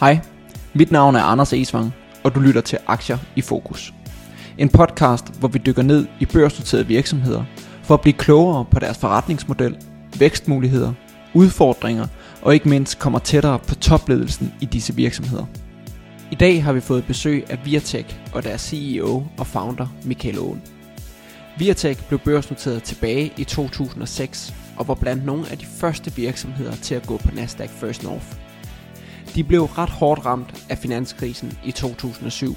Hej, mit navn er Anders Esvang, og du lytter til Aktier i Fokus. En podcast, hvor vi dykker ned i børsnoterede virksomheder for at blive klogere på deres forretningsmodel, vækstmuligheder, udfordringer og ikke mindst kommer tættere på topledelsen i disse virksomheder. I dag har vi fået besøg af Viatech og deres CEO og founder Michael Aaen. Viatech blev børsnoteret tilbage i 2006 og var blandt nogle af de første virksomheder til at gå på Nasdaq First North. De blev ret hårdt ramt af finanskrisen i 2007,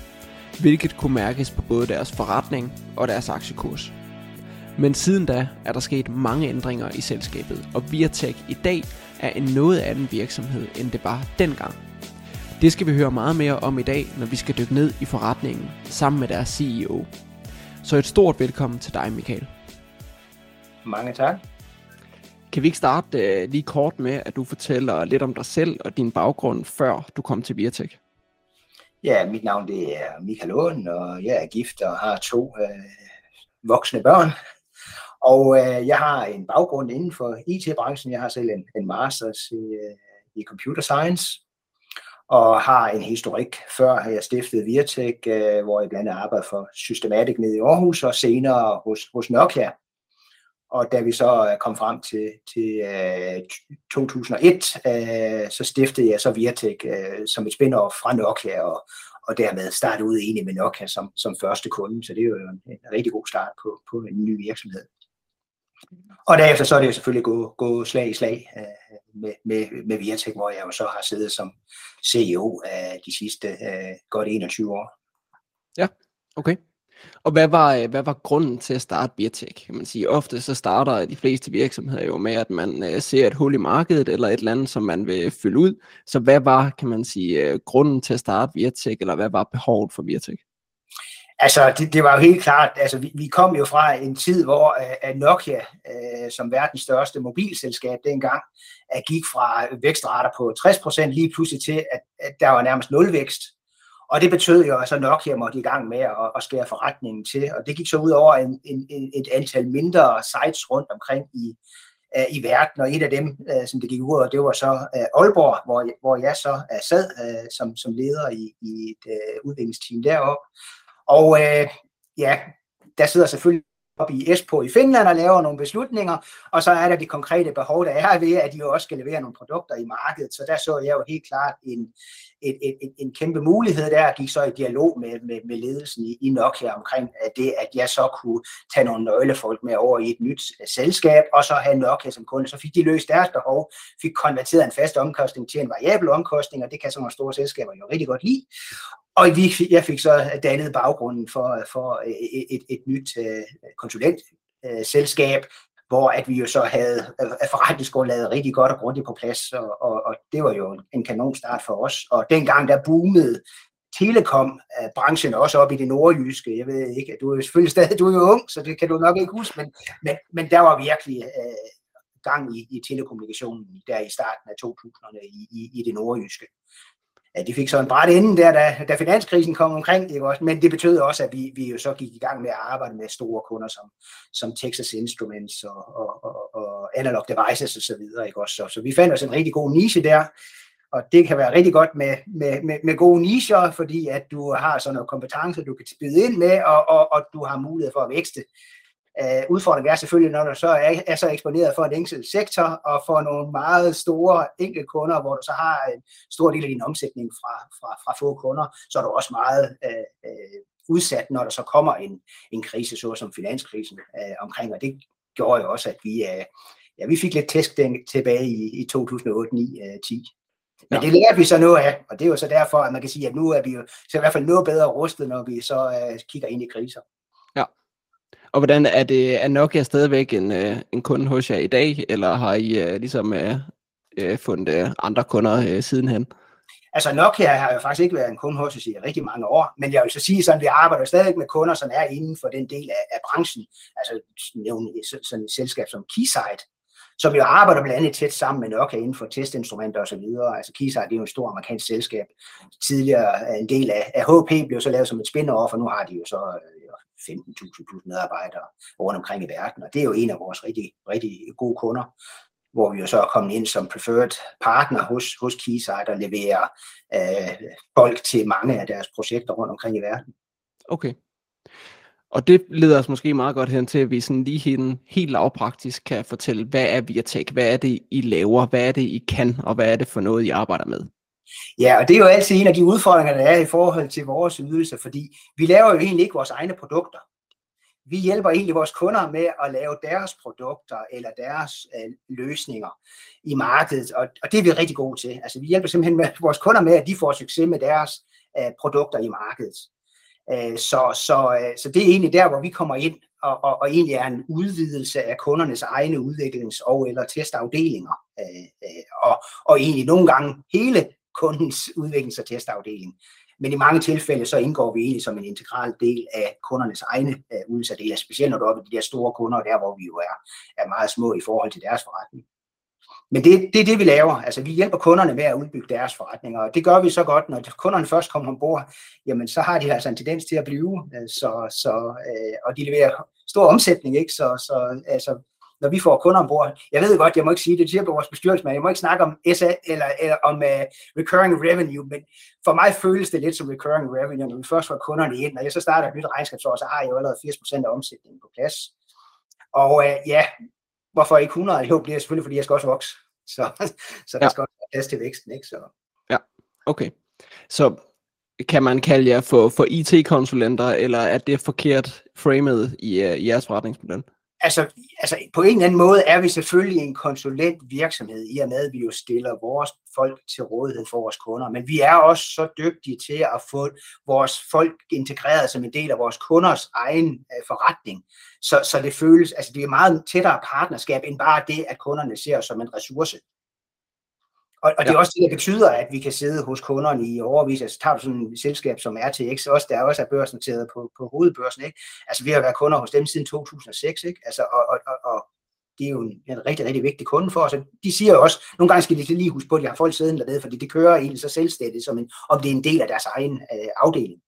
hvilket kunne mærkes på både deres forretning og deres aktiekurs. Men siden da er der sket mange ændringer i selskabet, og Viatech i dag er en noget anden virksomhed, end det var dengang. Det skal vi høre meget mere om i dag, når vi skal dykke ned i forretningen sammen med deres CEO. Så et stort velkommen til dig, Michael. Mange tak. Kan vi ikke starte uh, lige kort med, at du fortæller lidt om dig selv og din baggrund, før du kom til Virtek? Ja, mit navn det er Michael Aaen, og jeg er gift og har to øh, voksne børn. Og øh, jeg har en baggrund inden for IT-branchen. Jeg har selv en, en masters i, øh, i computer science, og har en historik før har jeg stiftet Virtek, øh, hvor jeg blandt andet arbejder for Systematic nede i Aarhus, og senere hos, hos Nokia. Og da vi så øh, kom frem til, til uh, 2001, uh, så stiftede jeg så Virtek uh, øh, som et spin-off fra Nokia, og, og dermed startede ud egentlig med Nokia som, som første kunde. Så det er jo en, en rigtig god start på, på en ny virksomhed. Og derefter så er det jo selvfølgelig gået, gået slag i slag uh, med, med, med Virtek, hvor jeg jo så har siddet som CEO af de sidste uh, godt 21 år. Ja, okay. Og hvad var, øh, hvad var grunden til at starte Virtek? Kan man sige, ofte så starter de fleste virksomheder jo med, at man øh, ser et hul i markedet, eller et eller andet, som man vil fylde ud. Så hvad var, kan man sige, øh, grunden til at starte Virtek, eller hvad var behovet for Virtek? Altså, det, det var jo helt klart, altså vi, vi kom jo fra en tid, hvor uh, Nokia, uh, som verdens største mobilselskab dengang, uh, gik fra vækstrater på 60% lige pludselig til, at, at der var nærmest nulvækst. Og det betød jo, at så Nokia måtte i gang med at, at skære forretningen til, og det gik så ud over en, en, et antal mindre sites rundt omkring i, uh, i verden, og et af dem, uh, som det gik ud over, det var så uh, Aalborg, hvor, hvor jeg så uh, sad uh, som, som leder i, i et uh, udviklingsteam deroppe. Og øh, ja, der sidder selvfølgelig op i Espoo i Finland og laver nogle beslutninger, og så er der de konkrete behov, der er ved, at de jo også skal levere nogle produkter i markedet. Så der så jeg jo helt klart en, et, et, et, en kæmpe mulighed der, og gik så i dialog med, med, med ledelsen i, i Nokia omkring at det, at jeg så kunne tage nogle nøglefolk med over i et nyt øh, selskab, og så have Nokia som kunde. Så fik de løst deres behov, fik konverteret en fast omkostning til en variabel omkostning, og det kan sådan nogle store selskaber jo rigtig godt lide. Og vi, jeg fik så dannet baggrunden for, for et, et, et nyt øh, konsulentselskab, hvor at vi jo så havde øh, forretningsgrundlaget rigtig godt og grundigt på plads, og, og, og det var jo en kanonstart for os. Og dengang der boomede telekom-branchen øh, også op i det nordjyske. Jeg ved ikke, du er jo selvfølgelig stadig du er jo ung, så det kan du nok ikke huske, men, men, men der var virkelig øh, gang i, i telekommunikationen der i starten af 2000'erne i, i, i det nordjyske ja, de fik så en bræt inden der, da, da finanskrisen kom omkring, ikke også? men det betød også, at vi, vi jo så gik i gang med at arbejde med store kunder som, som Texas Instruments og, og, og, og Analog Devices osv. Så, videre, ikke også? Så, så vi fandt os en rigtig god niche der, og det kan være rigtig godt med, med, med, med gode nicher, fordi at du har sådan noget kompetence, du kan spide ind med, og, og, og du har mulighed for at vækste. Uh, udfordringen er selvfølgelig, når du så er, er så eksponeret for en enkelt sektor og for nogle meget store enkeltkunder, hvor du så har en stor del af din omsætning fra, fra, fra få kunder, så er du også meget uh, uh, udsat, når der så kommer en, en krise, så som finanskrisen uh, omkring, og det gjorde jo også, at vi, uh, ja, vi fik lidt tæsk tilbage i, i 2008, 9, uh, 10. Men ja. det lærte vi så noget af, og det er jo så derfor, at man kan sige, at nu er vi jo så i hvert fald noget bedre rustet, når vi så uh, kigger ind i kriser. Og hvordan er det, er Nokia stadigvæk en, øh, en kunde hos jer i dag, eller har I øh, ligesom øh, øh, fundet øh, andre kunder øh, sidenhen? Altså Nokia har jo faktisk ikke været en kunde hos os i rigtig mange år, men jeg vil så sige sådan, at vi arbejder stadig med kunder, som er inden for den del af, af branchen, altså nævne sådan et selskab som Keysight, som jo arbejder blandt andet tæt sammen med Nokia inden for testinstrumenter osv. Altså Keysight det er jo et stort amerikansk selskab. Tidligere en del af, af HP blev så lavet som et spin-off, og nu har de jo så øh, 15.000 plus medarbejdere rundt omkring i verden, og det er jo en af vores rigtig, rigtig gode kunder. hvor vi jo så er kommet ind som preferred partner hos, hos Keysight og leverer øh, folk til mange af deres projekter rundt omkring i verden. Okay. Og det leder os måske meget godt hen til, at vi sådan lige helt, helt lavpraktisk kan fortælle, hvad er Viatech, hvad er det, I laver, hvad er det, I kan, og hvad er det for noget, I arbejder med? Ja, og det er jo altid en af de udfordringer, der er i forhold til vores ydelser, fordi vi laver jo egentlig ikke vores egne produkter. Vi hjælper egentlig vores kunder med at lave deres produkter eller deres øh, løsninger i markedet, og, og det er vi rigtig gode til. Altså vi hjælper simpelthen med vores kunder med, at de får succes med deres øh, produkter i markedet. Øh, så, så, øh, så det er egentlig der, hvor vi kommer ind og, og, og egentlig er en udvidelse af kundernes egne udviklings- og eller testafdelinger. Øh, øh, og, og egentlig nogle gange hele kundens udviklings- og testafdeling. Men i mange tilfælde så indgår vi egentlig som en integral del af kundernes egne øh, specielt når du er oppe i de der store kunder, der hvor vi jo er, er meget små i forhold til deres forretning. Men det, det er det, vi laver. Altså, vi hjælper kunderne med at udbygge deres forretninger, og det gør vi så godt, når kunderne først kommer ombord, jamen så har de altså en tendens til at blive, øh, så, så, øh, og de leverer stor omsætning, ikke? Så, så altså, når vi får kunder ombord, jeg ved godt, jeg må ikke sige det, det siger på vores bestyrelse, men jeg må ikke snakke om SA eller, eller om uh, recurring revenue, men for mig føles det lidt som recurring revenue, når vi først får kunderne ind, og jeg så starter et nyt regnskabsår, så har jeg jo allerede 80% af omsætningen på plads. Og uh, ja, Hvorfor ikke 100? Jo, det er selvfølgelig, fordi jeg skal også vokse. Så, så der ja. skal også være plads til væksten. Ikke? Så. Ja, okay. Så kan man kalde jer for, for IT-konsulenter, eller er det forkert framet i, uh, i jeres forretningsmodel? Altså, altså på en eller anden måde er vi selvfølgelig en konsulentvirksomhed, i og med at vi jo stiller vores folk til rådighed for vores kunder, men vi er også så dygtige til at få vores folk integreret som en del af vores kunders egen øh, forretning. Så, så det føles, altså det er meget tættere partnerskab end bare det, at kunderne ser os som en ressource. Og, og det er også det, der betyder, at vi kan sidde hos kunderne i overvis. Altså tager du sådan et selskab som RTX, også, der også er børsnoteret på, på hovedbørsen. Ikke? Altså vi har været kunder hos dem siden 2006. Ikke? Altså, og, og, og, og det er jo en, en rigtig, rigtig vigtig kunde for os. De siger jo også, nogle gange skal de lige huske på, at de har folk siddende dernede, fordi det kører egentlig så selvstændigt, som en, om det er en del af deres egen øh, afdeling.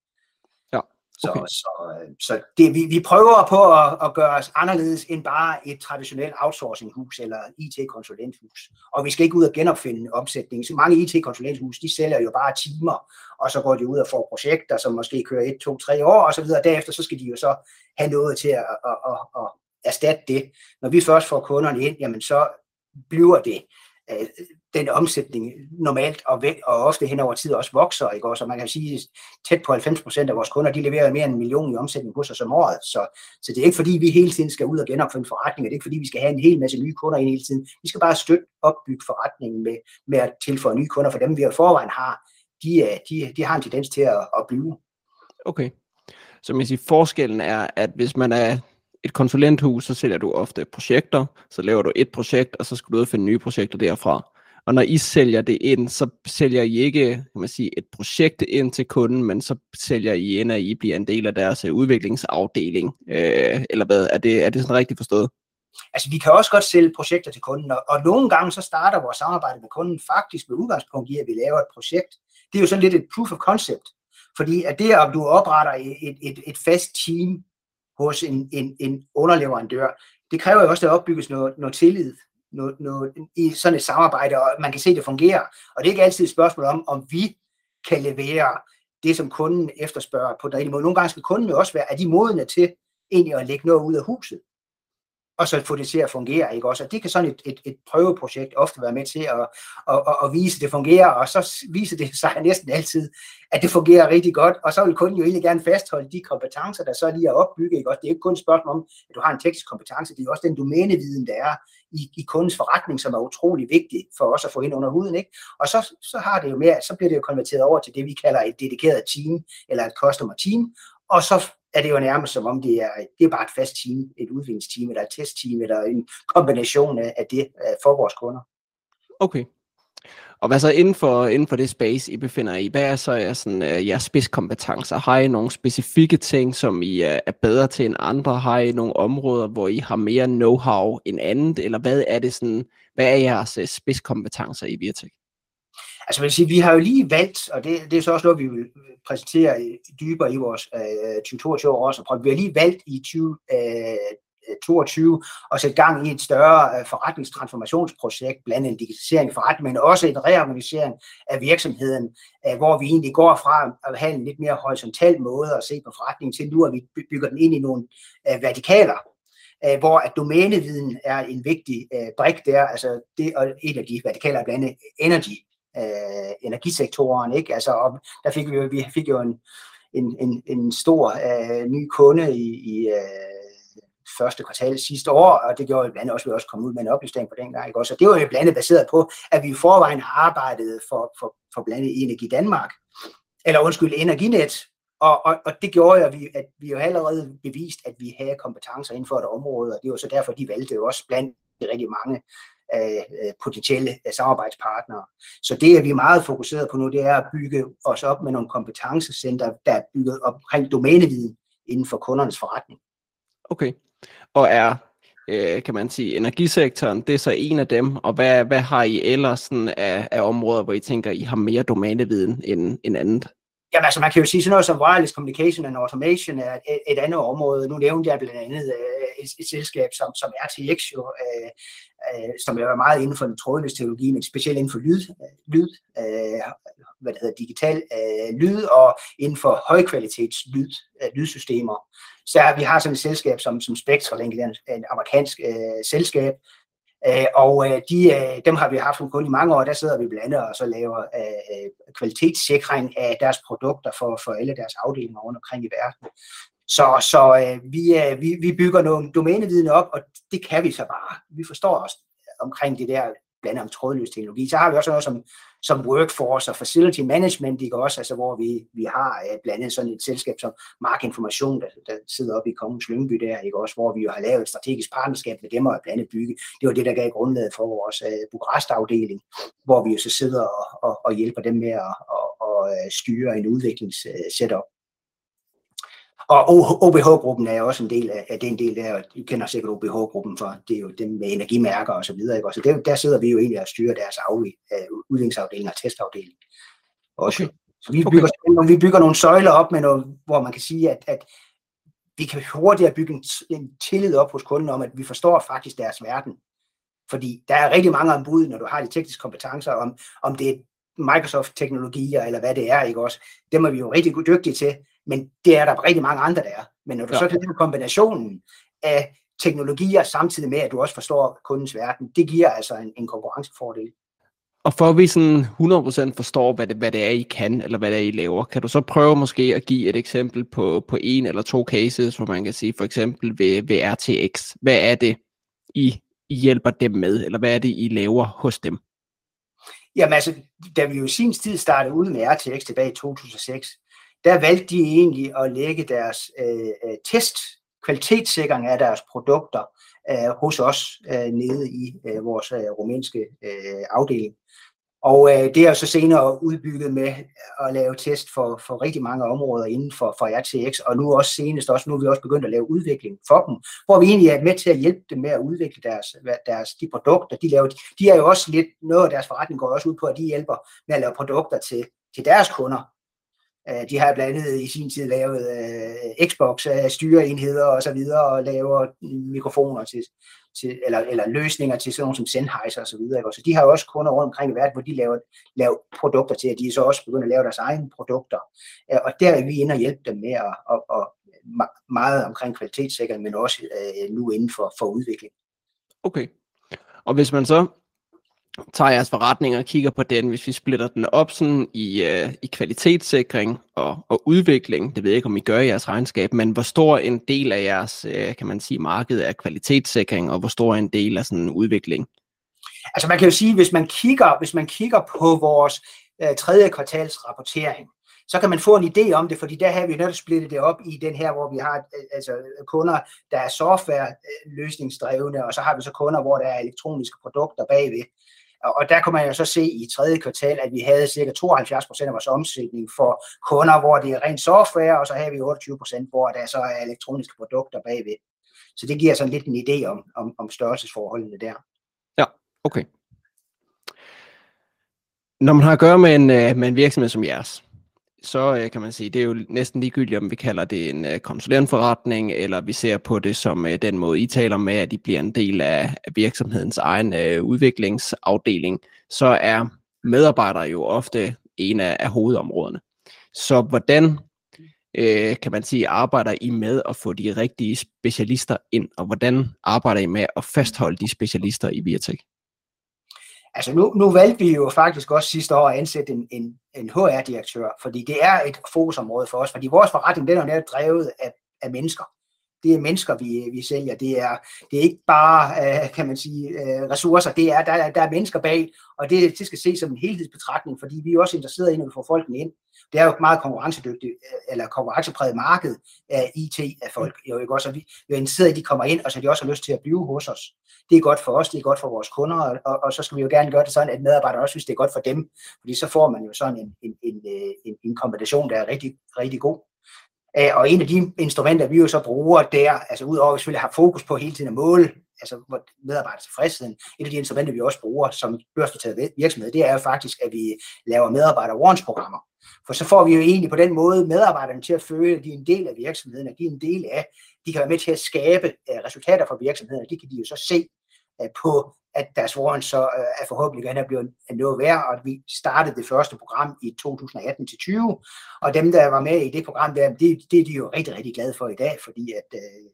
Okay. Så, så, så det, vi, vi prøver på at, at gøre os anderledes end bare et traditionelt outsourcinghus eller IT-konsulenthus. Og vi skal ikke ud og genopfinde omsætning. Så mange IT-konsulenthus, de sælger jo bare timer, og så går de ud og får projekter, som måske kører et, to, tre år og så videre. Derefter så skal de jo så have noget til at, at, at, at erstatte det. Når vi først får kunderne ind, jamen så bliver det øh, den omsætning normalt og, væk, og ofte hen over tid også vokser. Ikke? Og så man kan sige, tæt på 90 procent af vores kunder, de leverer mere end en million i omsætning hos os om året. Så, så det er ikke fordi, vi hele tiden skal ud og genopfinde forretninger. Det er ikke fordi, vi skal have en hel masse nye kunder ind hele tiden. Vi skal bare støtte opbygge forretningen med, med at tilføje nye kunder, for dem vi i forvejen har, de, øh, de, de har en tendens til at, at blive. Okay. Så man siger, forskellen er, at hvis man er et konsulenthus, så sælger du ofte projekter, så laver du et projekt, og så skal du ud og finde nye projekter derfra. Og når I sælger det ind, så sælger I ikke kan man sige, et projekt ind til kunden, men så sælger I ind, at I bliver en del af deres øh, udviklingsafdeling. Øh, eller hvad? Er det, er det sådan rigtigt forstået? Altså, vi kan også godt sælge projekter til kunden, og, og nogle gange så starter vores samarbejde med kunden faktisk med udgangspunkt i, at vi laver et projekt. Det er jo sådan lidt et proof of concept, fordi at det, om du opretter et, et, et fast team hos en, en, en underleverandør, det kræver jo også, at der opbygges noget, noget tillid noget, noget, i sådan et samarbejde, og man kan se, at det fungerer. Og det er ikke altid et spørgsmål om, om vi kan levere det, som kunden efterspørger på den rigtige måde. Nogle gange skal kunden jo også være, er de modne til egentlig at lægge noget ud af huset og så få det til at fungere. Ikke? Også, og det kan sådan et, et, et prøveprojekt ofte være med til at, at, at, at vise, at det fungerer, og så viser det sig næsten altid, at det fungerer rigtig godt, og så vil kunden jo egentlig gerne fastholde de kompetencer, der så lige er opbygget. Ikke? Også, det er ikke kun et spørgsmål om, at du har en teknisk kompetence, det er også den domæneviden, der er i, i kundens forretning, som er utrolig vigtig for os at få ind under huden. Ikke? Og så, så, har det jo mere, så bliver det jo konverteret over til det, vi kalder et dedikeret team, eller et customer team, og så er det jo nærmest som om, det er, det er bare et fast team, et udviklingsteam, eller et testteam, eller en kombination af, af det øh, for vores kunder. Okay. Og hvad så inden for, inden for det space, I befinder I, hvad er så er sådan, uh, jeres spidskompetencer? Har I nogle specifikke ting, som I uh, er bedre til end andre? Har I nogle områder, hvor I har mere know-how end andet? Eller hvad er det sådan, hvad er jeres uh, spidskompetencer i Virtek? Altså, man siger, vi har jo lige valgt, og det, det er så også noget, vi vil præsentere dybere i vores øh, 2022 år også, vi har lige valgt i 20, øh, 22 og sætte gang i et større øh, forretningstransformationsprojekt, blandt andet digitalisering af forretning, men også en reorganisering af virksomheden, øh, hvor vi egentlig går fra at have en lidt mere horisontal måde at se på forretningen til nu, at vi bygger den ind i nogle øh, vertikaler, hvor at domæneviden er en vigtig brik der, altså det, og et af de vertikaler blandt andet energy, øh, energisektoren, ikke? Altså, og der fik vi jo, vi fik jo en, en, en, en stor øh, ny kunde i, i øh, første kvartal sidste år, og det gjorde blandt andet også, at vi også kom ud med en oplysning på den gang. Ikke? Også, og det var jo blandt andet baseret på, at vi i forvejen har arbejdet for, for, for blandt andet Energi Danmark, eller undskyld, Energinet, og, og, og det gjorde jo, at vi, at vi jo allerede bevist, at vi havde kompetencer inden for et område, og det var så derfor, de valgte jo også blandt rigtig mange øh, potentielle samarbejdspartnere. Så det er vi meget fokuseret på nu, det er at bygge os op med nogle kompetencecenter, der er bygget omkring domæneviden inden for kundernes forretning. Okay, og er øh, kan man sige, energisektoren, det er så en af dem, og hvad, hvad har I ellers sådan af, af områder, hvor I tænker, I har mere domæneviden end, end andet? Jamen altså, man kan jo sige sådan noget som wireless communication and automation er et, et andet område. Nu nævnte jeg blandt andet øh, et, et selskab som, som RTX, jo, øh, øh, som er meget inden for den trådløse teknologi, men specielt inden for lyd, øh, lyd øh, hvad det hedder, digital øh, lyd og inden for højkvalitets lyd, øh, lydsystemer. Så vi har sådan et selskab som, som Spectralink, en, en amerikansk øh, selskab, Øh, og øh, de, øh, dem har vi haft kun i mange år, der sidder vi blandt andet og så laver øh, øh, kvalitetssikring af deres produkter for, for alle deres afdelinger rundt omkring i verden. Så, så øh, vi, øh, vi, vi bygger nogle domæneviden op, og det kan vi så bare. Vi forstår os omkring det der blandt andet om trådløs teknologi. Så har vi også noget som, som workforce og facility management, ikke også, altså hvor vi, vi har uh, blandt andet sådan et selskab som Mark Information, der, der sidder oppe i Kongens Lyngby der, ikke også, hvor vi jo har lavet et strategisk partnerskab med dem og blandt andet bygge. Det var det, der gav grundlaget for vores uh, Bukarest-afdeling, hvor vi jo så sidder og, og, og hjælper dem med at og, og, styre en udviklingssetup. Og OBH-gruppen er også en del af, af den del der, og I kender sikkert OBH-gruppen for, det er jo dem med energimærker og så videre, ikke? så det, der sidder vi jo egentlig og styrer deres af, uh, udviklingsafdeling og testafdeling. Også. Okay. Så vi bygger, okay. vi bygger nogle søjler op med noget, hvor man kan sige, at, at vi kan hurtigere bygge en, en tillid op hos kunden om, at vi forstår faktisk deres verden. Fordi der er rigtig mange ombud, når du har de tekniske kompetencer, om, om det er Microsoft-teknologier, eller hvad det er, ikke også? Dem er vi jo rigtig dygtige til, men det er der rigtig mange andre, der er. Men når du ja. så kan lave kombinationen af teknologier, samtidig med, at du også forstår kundens verden, det giver altså en, en konkurrencefordel. Og for at vi sådan 100% forstår, hvad det, hvad det er, I kan, eller hvad det er, I laver, kan du så prøve måske at give et eksempel på, på en eller to cases, hvor man kan sige, for eksempel ved, ved RTX, hvad er det, I, I hjælper dem med, eller hvad er det, I laver hos dem? Jamen altså, da vi jo i sin tid startede ud med RTX tilbage i 2006, der valgte de egentlig at lægge deres øh, øh, test, kvalitetssikring af deres produkter øh, hos os øh, nede i øh, vores øh, rumænske øh, afdeling. Og øh, det er så senere udbygget med at lave test for, for rigtig mange områder inden for, for RTX, og nu også senest også, nu er vi også begyndt at lave udvikling for dem, hvor vi egentlig er med til at hjælpe dem med at udvikle deres, deres de produkter, de laver. De er jo også lidt, noget af deres forretning går også ud på, at de hjælper med at lave produkter til, til deres kunder, Øh, de har blandt andet i sin tid lavet øh, Xbox-styreenheder øh, og så videre, og laver mikrofoner til, til eller, eller løsninger til sådan nogle som Sennheiser og så videre. Så de har også kunder rundt omkring i verden, hvor de laver, laver produkter til, at de så også begynder at lave deres egne produkter. Og der er vi inde og hjælpe dem med at, at, at, meget omkring kvalitetssikring, men også nu inden for, for udvikling. Okay. Og hvis man så tager jeres forretning og kigger på den, hvis vi splitter den op sådan i, øh, i kvalitetssikring og, og udvikling, det ved jeg ikke, om I gør i jeres regnskab, men hvor stor en del af jeres, øh, kan man sige, marked er kvalitetssikring, og hvor stor en del er sådan udvikling? Altså man kan jo sige, hvis man kigger, hvis man kigger på vores øh, tredje kvartals rapportering, så kan man få en idé om det, fordi der har vi netop splittet det op i den her, hvor vi har øh, altså, kunder, der er software-løsningsdrevne, og så har vi så kunder, hvor der er elektroniske produkter bagved. Og der kunne man jo så se i tredje kvartal, at vi havde cirka 72 procent af vores omsætning for kunder, hvor det er rent software, og så havde vi 28 procent, hvor der så er elektroniske produkter bagved. Så det giver sådan lidt en idé om, om, om størrelsesforholdene der. Ja, okay. Når man har at gøre med en, øh, med en virksomhed som jeres, så øh, kan man sige, det er jo næsten ligegyldigt, om vi kalder det en øh, konsulentforretning, eller vi ser på det som øh, den måde, I taler med, at de bliver en del af, af virksomhedens egen øh, udviklingsafdeling, så er medarbejdere jo ofte en af, af hovedområderne. Så hvordan øh, kan man sige, arbejder I med at få de rigtige specialister ind, og hvordan arbejder I med at fastholde de specialister i Virtek? Altså nu, nu valgte vi jo faktisk også sidste år at ansætte en, en, en HR-direktør, fordi det er et fokusområde for os, fordi vores forretning den er netop drevet af, af mennesker. Det er mennesker, vi, vi sælger. Det er, det er ikke bare, øh, kan man sige, øh, ressourcer. Det er, der, der er mennesker bag, og det, det skal ses som en helhedsbetragtning, fordi vi er også interesserede i, at vi får folkene ind. Det er jo et meget konkurrencedygtigt, øh, eller konkurrencepræget marked af IT af folk. Jo, ikke også? at vi, vi er interesseret i, at de kommer ind, og så de også har lyst til at blive hos os. Det er godt for os, det er godt for vores kunder, og, og, og så skal vi jo gerne gøre det sådan, at medarbejdere også synes, det er godt for dem, fordi så får man jo sådan en, en, en, en, en kombination, der er rigtig, rigtig god. Øh, og en af de instrumenter, vi jo så bruger der, altså udover at vi selvfølgelig har fokus på hele tiden at måle, altså medarbejder tilfredsheden, et af de instrumenter, vi også bruger som børsnoteret virksomhed, det er jo faktisk, at vi laver medarbejder warrants programmer. For så får vi jo egentlig på den måde medarbejderne til at føle, at de er en del af virksomheden, at de er en del af, de kan være med til at skabe øh, resultater for virksomheden, og det kan de jo så se øh, på at deres warrants så øh, er forhåbentlig gerne blevet noget værd, og at vi startede det første program i 2018-20, og dem, der var med i det program, der, det, det er de jo rigtig, rigtig glade for i dag, fordi at øh,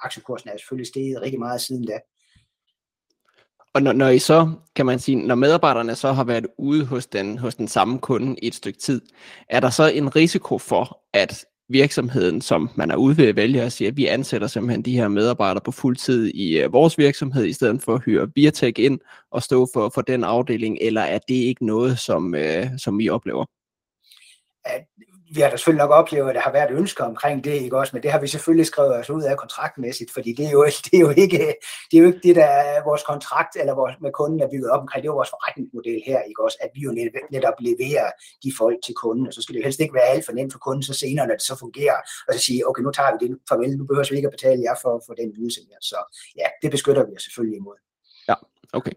aktiekursen er selvfølgelig steget rigtig meget siden da. Og når, når I så, kan man sige, når medarbejderne så har været ude hos den, hos den samme kunde i et stykke tid, er der så en risiko for, at virksomheden, som man er ude ved at vælge at sige, at vi ansætter simpelthen de her medarbejdere på fuld tid i øh, vores virksomhed, i stedet for at hyre Biotech ind og stå for, for den afdeling, eller er det ikke noget, som, øh, som I oplever? At vi har da selvfølgelig nok oplevet, at der har været ønsker omkring det, ikke også, men det har vi selvfølgelig skrevet os ud af kontraktmæssigt, fordi det er jo, det er jo, ikke, det er jo ikke det, der er vores kontrakt eller vores, med kunden er bygget op omkring. Det er jo vores forretningsmodel her, ikke også, at vi jo netop leverer de folk til kunden, og så skal det jo helst ikke være alt for nemt for kunden, så senere, når det så fungerer, og så sige, okay, nu tager vi det, farvel, nu behøver vi ikke at betale jer for, for den ydelse her. Så ja, det beskytter vi os selvfølgelig imod. Ja, okay.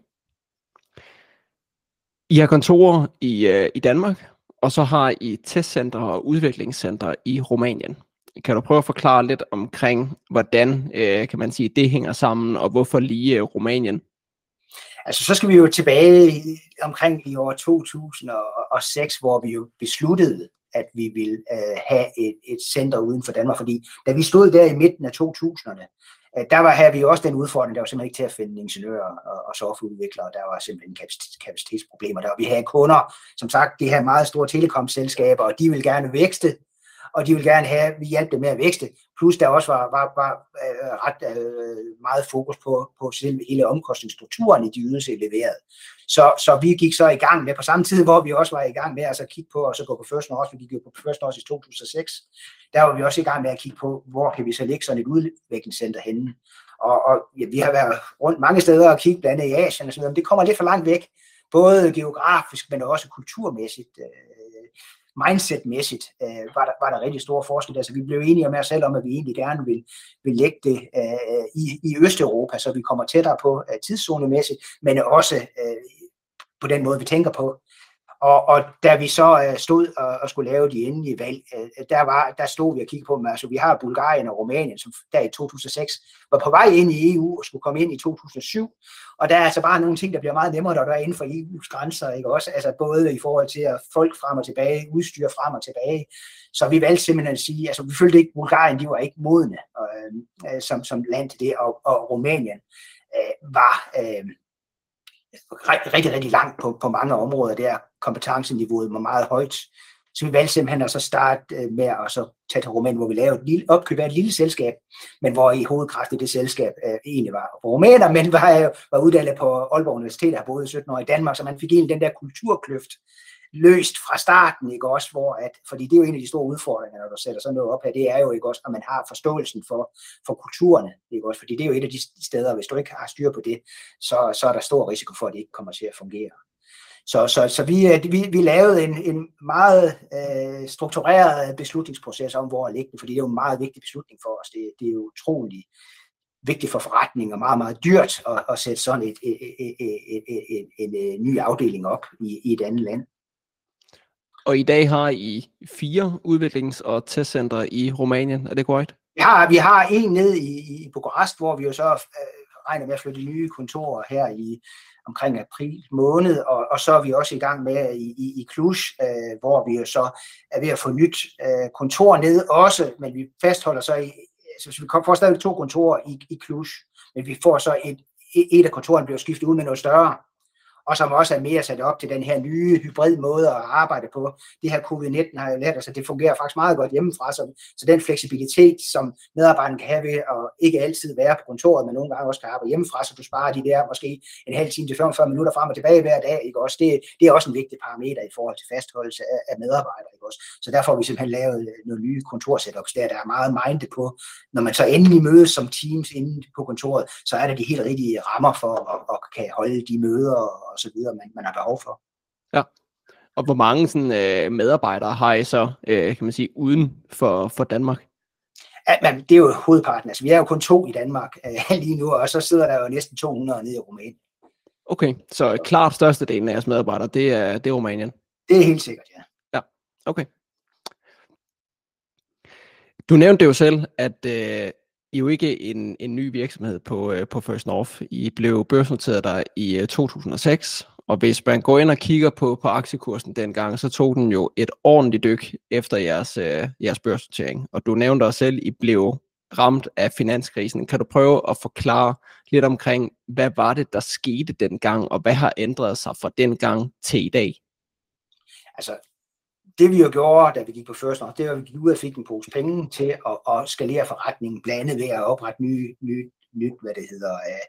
I har kontorer i, øh, i Danmark, og så har I testcentre og udviklingscentre i Rumænien. Kan du prøve at forklare lidt omkring, hvordan øh, kan man sige, det hænger sammen, og hvorfor lige øh, Rumænien? Altså, så skal vi jo tilbage omkring i år 2006, hvor vi jo besluttede, at vi ville øh, have et, et center uden for Danmark, fordi da vi stod der i midten af 2000'erne, Øh, der var, havde vi også den udfordring, der var simpelthen ikke til at finde ingeniører og, og softwareudviklere, der var simpelthen kapacitetsproblemer der. Vi havde kunder, som sagt, de her meget store telekomselskaber, og de ville gerne vækste, og de ville gerne have, vi hjalp dem med at vækste, plus der også var, var, var øh, ret øh, meget fokus på, på selv hele omkostningsstrukturen i de ydelser, leverede. Så, så vi gik så i gang med, på samme tid, hvor vi også var i gang med altså at kigge på, og så gå på First North, vi gik jo på First North i 2006, der var vi også i gang med at kigge på, hvor kan vi så lægge sådan et udviklingscenter henne. Og, og ja, vi har været rundt mange steder og kigge blandt andet i Asien og sådan noget, men det kommer lidt for langt væk, både geografisk, men også kulturmæssigt. Øh, mindsetmæssigt øh, var, der, var der rigtig store forskel. Altså, vi blev enige med os selv om, at vi egentlig gerne vil, vil lægge det øh, i, i Østeuropa, så vi kommer tættere på øh, tidszonemæssigt, men også øh, på den måde, vi tænker på. Og, og da vi så øh, stod og, og skulle lave de endelige valg, øh, der, var, der stod vi og kiggede på dem. Altså, vi har Bulgarien og Rumænien, som der i 2006 var på vej ind i EU og skulle komme ind i 2007. Og der er altså bare nogle ting, der bliver meget nemmere, når der er inden for EU's grænser. Ikke? Også, altså både i forhold til at folk frem og tilbage, udstyr frem og tilbage. Så vi valgte simpelthen at sige, altså vi følte ikke, Bulgarien de var ikke modne øh, som, som land til det, og, og Rumænien øh, var... Øh, rigtig, rigtig langt på, på mange områder der. Kompetenceniveauet var meget højt. Så vi valgte simpelthen at så starte øh, med at så tage til Rumænien, hvor vi lavede et lille, opkøb af et lille selskab, men hvor i hovedkraften det selskab øh, egentlig var rumæner, men var, øh, var uddannet på Aalborg Universitet og har boet 17 år i Danmark, så man fik egentlig den der kulturkløft løst fra starten, ikke også, hvor at, fordi det er jo en af de store udfordringer, når du sætter sådan noget op her, det er jo ikke også, at man har forståelsen for, for kulturerne, ikke også, fordi det er jo et af de steder, hvis du ikke har styr på det, så, så er der stor risiko for, at det ikke kommer til at fungere. Så, så, så vi, øh, vi, vi lavede en, en meget øh, struktureret beslutningsproces om, hvor at lægge den, fordi det er jo en meget vigtig beslutning for os. Det, det er jo utrolig vigtigt for forretning og meget, meget dyrt at, at sætte sådan et, et, et, et, et, et, en, en ny afdeling op i, i et andet land. Og i dag har I fire udviklings- og testcentre i Rumænien, er det korrekt? Vi har, vi har en ned i, i Bukarest, hvor vi jo så øh, regner med at flytte nye kontorer her i omkring april måned, og, og så er vi også i gang med i, i, i Cluj, øh, hvor vi jo så er ved at få nyt øh, kontor ned også, men vi fastholder så i, så vi får stadig to kontorer i, i Cluj, men vi får så et, et af kontorerne bliver skiftet ud med noget større, og som også er mere sat op til den her nye hybrid måde at arbejde på. Det her covid-19 har jo lært os, at det fungerer faktisk meget godt hjemmefra, så, så den fleksibilitet, som medarbejderne kan have ved at ikke altid være på kontoret, men nogle gange også kan arbejde hjemmefra, så du sparer de der måske en halv time til 45 minutter frem og tilbage hver dag, ikke også? Det, det er også en vigtig parameter i forhold til fastholdelse af, af medarbejdere, ikke også? Så derfor har vi simpelthen lavet øh, nogle nye kontorsetups der, der er meget mindet på. Når man så endelig mødes som teams inde på kontoret, så er der de helt rigtige rammer for at, at kan holde de møder og så videre, man, man har behov for. Ja. Og hvor mange sådan, øh, medarbejdere har I så, øh, kan man sige, uden for, for Danmark? Ja, men det er jo hovedparten. Altså, vi er jo kun to i Danmark øh, lige nu, og så sidder der jo næsten 200 nede i Rumænien. Okay, så klart størstedelen af jeres medarbejdere, det er, det er Rumænien? Det er helt sikkert, ja. Ja, okay. Du nævnte jo selv, at øh, i jo ikke en, en ny virksomhed på, øh, på First North. I blev børsnoteret der i øh, 2006, og hvis man går ind og kigger på, på aktiekursen dengang, så tog den jo et ordentligt dyk efter jeres, øh, jeres børsnotering. Og du nævnte også selv, I blev ramt af finanskrisen. Kan du prøve at forklare lidt omkring, hvad var det, der skete dengang, og hvad har ændret sig fra dengang til i dag? Altså, det vi jo gjorde, da vi gik på First North, det var, at vi gik ud og fik en pose penge til at, at skalere forretningen, blandt andet ved at oprette nye, nye, nyt, hvad det hedder, af,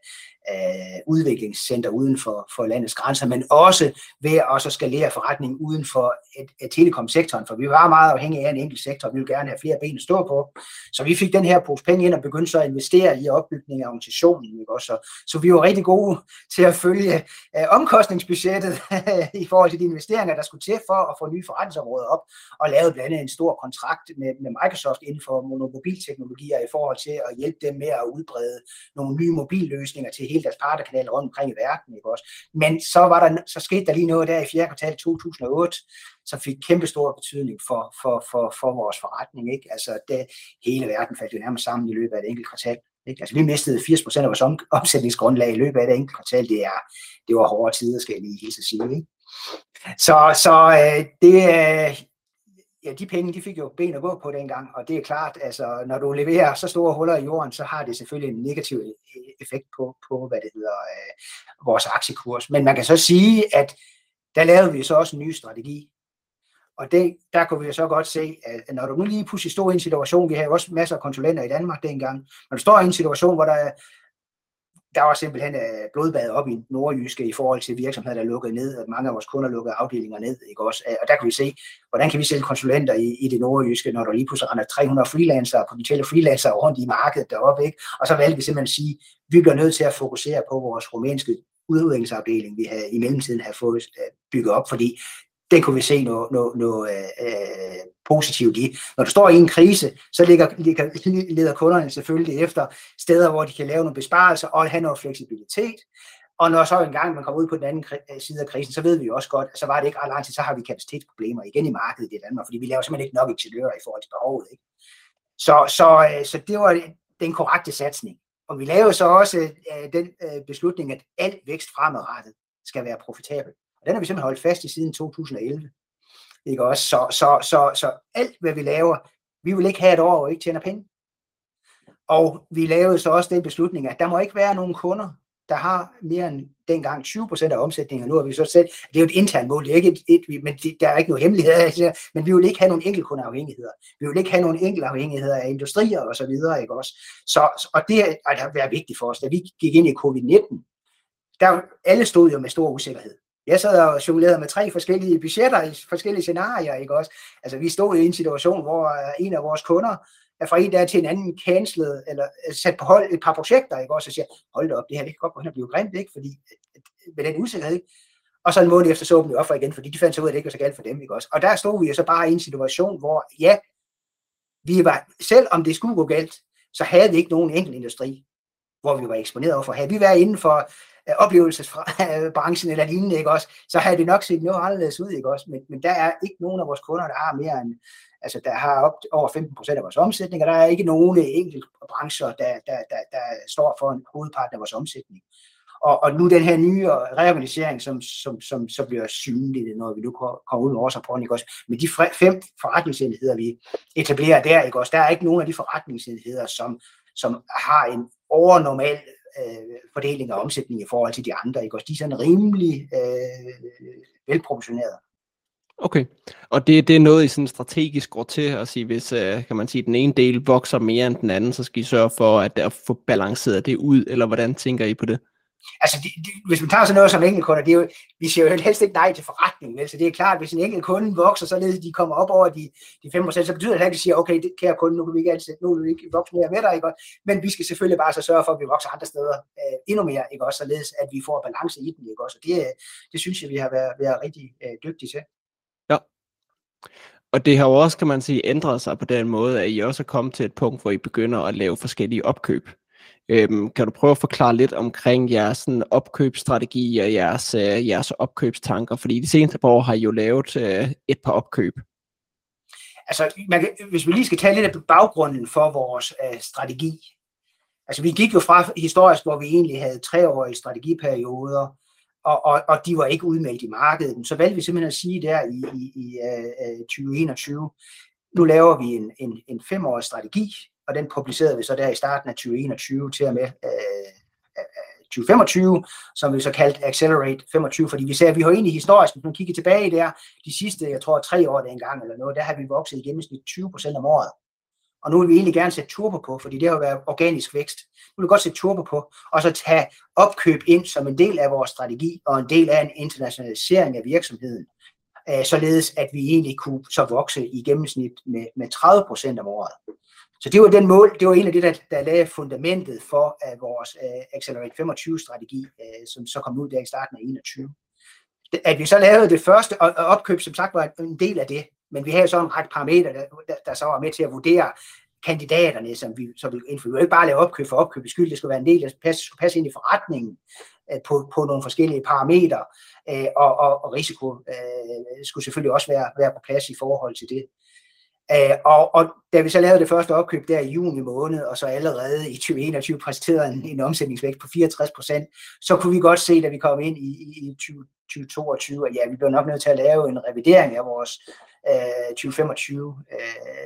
af udviklingscenter uden for, for landets grænser, men også ved at også skalere forretningen uden for et, et telekomsektoren, for vi var meget afhængige af en enkelt sektor, og vi ville gerne have flere ben at stå på. Så vi fik den her pose penge ind og begyndte så at investere i opbygning af organisationen. Ikke? Også, så vi var rigtig gode til at følge øh, omkostningsbudgettet i forhold til de investeringer, der skulle til for at få nye forretningsområder op, og lavede blandt andet en stor kontrakt med, med Microsoft inden for mobilteknologier i forhold til at hjælpe dem med at udbrede nogle nye mobilløsninger til hele deres partnerkanaler rundt omkring i verden. Ikke også? Men så, var der, så skete der lige noget der i fjerde kvartal 2008, som fik kæmpe stor betydning for, for, for, for vores forretning. Ikke? Altså det, hele verden faldt jo nærmest sammen i løbet af et enkelt kvartal. Ikke? Altså, vi mistede 80% af vores om, omsætningsgrundlag i løbet af et enkelt kvartal. Det, er, det var hårde tider, skal jeg lige helt sige. Ikke? Så, så øh, det, øh, ja, de penge, de fik jo ben at gå på dengang, og det er klart, altså, når du leverer så store huller i jorden, så har det selvfølgelig en negativ e- e- effekt på, på hvad det hedder, øh, vores aktiekurs. Men man kan så sige, at der lavede vi så også en ny strategi, og det, der kunne vi så godt se, at når du nu lige pludselig stod i en situation, vi havde jo også masser af konsulenter i Danmark dengang, når du står i en situation, hvor der der var simpelthen øh, blodbad op i nordjyske i forhold til virksomheder, der lukkede ned, og mange af vores kunder lukkede afdelinger ned. Ikke også? Øh, og der kan vi se, hvordan kan vi sælge konsulenter i, i det nordjyske, når der lige pludselig render 300 freelancere, potentielle freelancere rundt i markedet deroppe. Ikke? Og så valgte vi simpelthen at sige, at vi bliver nødt til at fokusere på vores rumænske udviklingsafdeling, vi havde i mellemtiden havde fået øh, bygget op, fordi det kunne vi se noget, noget, noget øh, positivt i. Når du står i en krise, så ligger, ligger, leder kunderne selvfølgelig efter steder, hvor de kan lave nogle besparelser og have noget fleksibilitet. Og når så engang man kommer ud på den anden øh, side af krisen, så ved vi jo også godt, at så var det ikke ret lang tid, så har vi kapacitetsproblemer igen i markedet i Danmark, fordi vi laver simpelthen ikke nok ingeniører i forhold til behovet. Ikke? Så, så, øh, så det var den korrekte satsning. Og vi lavede så også øh, den beslutning, at al vækst fremadrettet skal være profitabel. Den har vi simpelthen holdt fast i siden 2011. Ikke også? Så, så, så, så alt, hvad vi laver, vi vil ikke have et år, hvor vi ikke tjener penge. Og vi lavede så også den beslutning, at der må ikke være nogen kunder, der har mere end dengang 20% af omsætningen. Nu har vi så selv, det er jo et internt mål, det er ikke et, et men det, der er ikke nogen hemmelighed men vi vil ikke have nogen enkeltkundeafhængigheder. Vi vil ikke have nogen enkeltafhængigheder af industrier og så videre, ikke også? Så, og det har været vigtigt for os, da vi gik ind i covid-19, der alle stod jo med stor usikkerhed. Jeg sad og jonglerede med tre forskellige budgetter i forskellige scenarier, ikke også? Altså, vi stod i en situation, hvor øh, en af vores kunder er fra en dag til en anden cancelet, eller øh, sat på hold et par projekter, ikke også? Og siger, hold da op, det her det kan godt gå hen og blive grimt, ikke? Fordi øh, med den usikkerhed, ikke? Og så en måned efter så åbnede vi op for igen, fordi de fandt så ud af, at det ikke var så galt for dem, ikke også? Og der stod vi jo så bare i en situation, hvor ja, vi var, selv om det skulle gå galt, så havde vi ikke nogen enkelt industri, hvor vi var eksponeret overfor. Havde vi været inden for Øh, oplevelsesbranchen øh, eller lignende, ikke også, så har det nok set noget anderledes ud, ikke også, men, men der er ikke nogen af vores kunder, der har mere end, altså der har op over 15 procent af vores omsætning, og der er ikke nogen enkelte brancher, der, der, der, der står for en hovedparten af vores omsætning. Og, og nu den her nye reorganisering, som, som, som så bliver synlig, når vi nu kommer ud med vores rapport, ikke også? Men de fem forretningsenheder, vi etablerer der, ikke også? Der er ikke nogen af de forretningsenheder, som, som har en overnormal øh, fordeling af omsætning i forhold til de andre, ikke også? De er sådan rimelig øh, velproportionerede. Okay, og det, det er noget, I sådan strategisk går til at sige, hvis øh, kan man sige, den ene del vokser mere end den anden, så skal I sørge for at, at få balanceret det ud, eller hvordan tænker I på det? Altså, de, de, hvis man tager sådan noget som enkeltkunder, det er jo, vi siger jo helst ikke nej til forretningen, vel? så det er klart, at hvis en enkelt kunde vokser, således de kommer op over de, de 5%, så betyder det, at de siger, okay, det, kære kunde, nu kan vi ikke ansætte, nu vil vi ikke vokse mere med dig, ikke? men vi skal selvfølgelig bare så sørge for, at vi vokser andre steder øh, endnu mere, ikke? Også, således at vi får balance i den, ikke? Også, og det, øh, det synes jeg, vi har været, været rigtig øh, dygtige til. Ja. Og det har jo også, kan man sige, ændret sig på den måde, at I også er kommet til et punkt, hvor I begynder at lave forskellige opkøb. Øhm, kan du prøve at forklare lidt omkring jeres sådan, opkøbsstrategi og jeres, øh, jeres opkøbstanker? Fordi de seneste par år har I jo lavet øh, et par opkøb. Altså, man kan, hvis vi lige skal tage lidt af baggrunden for vores øh, strategi. Altså, vi gik jo fra historisk, hvor vi egentlig havde treårige strategiperioder, og, og, og de var ikke udmeldt i markedet. Så valgte vi simpelthen at sige der i, i, i øh, øh 2021, nu laver vi en, en, en femårig strategi, og den publicerede vi så der i starten af 2021 til og med øh, øh 2025, som vi så kaldt Accelerate 25, fordi vi ser, at vi har egentlig historisk, hvis man kigger tilbage der, de sidste, jeg tror, tre år dengang eller noget, der har vi vokset i gennemsnit 20 procent om året. Og nu vil vi egentlig gerne sætte turbo på, fordi det har været organisk vækst. Nu vil vi godt sætte turbo på, og så tage opkøb ind som en del af vores strategi, og en del af en internationalisering af virksomheden. Øh, således at vi egentlig kunne så vokse i gennemsnit med, med 30 procent om året. Så det var den mål, det var en af det, der, der lagde fundamentet for uh, vores uh, Accelerate 25-strategi, uh, øh, som så kom ud der i starten af 21. At vi så lavede det første, og, og opkøb som sagt var en del af det, men vi havde så en række parametre, der, der, der så var med til at vurdere kandidaterne, som vi, så ville indføre. Vi ville ikke bare lave opkøb for opkøb skyld, det skulle være en del, der passe, skulle passe ind i forretningen øh, på, på nogle forskellige parametre, uh, og, og, og risiko uh, skulle selvfølgelig også være, være på plads i forhold til det. Æh, og, og da vi så lavede det første opkøb der i juni måned, og så allerede i 2021 præsenterede en, en omsætningsvækst på 64 procent, så kunne vi godt se, da vi kom ind i, i, i 2022, at ja, vi bliver nok nødt til at lave en revidering af vores uh, 2025 uh,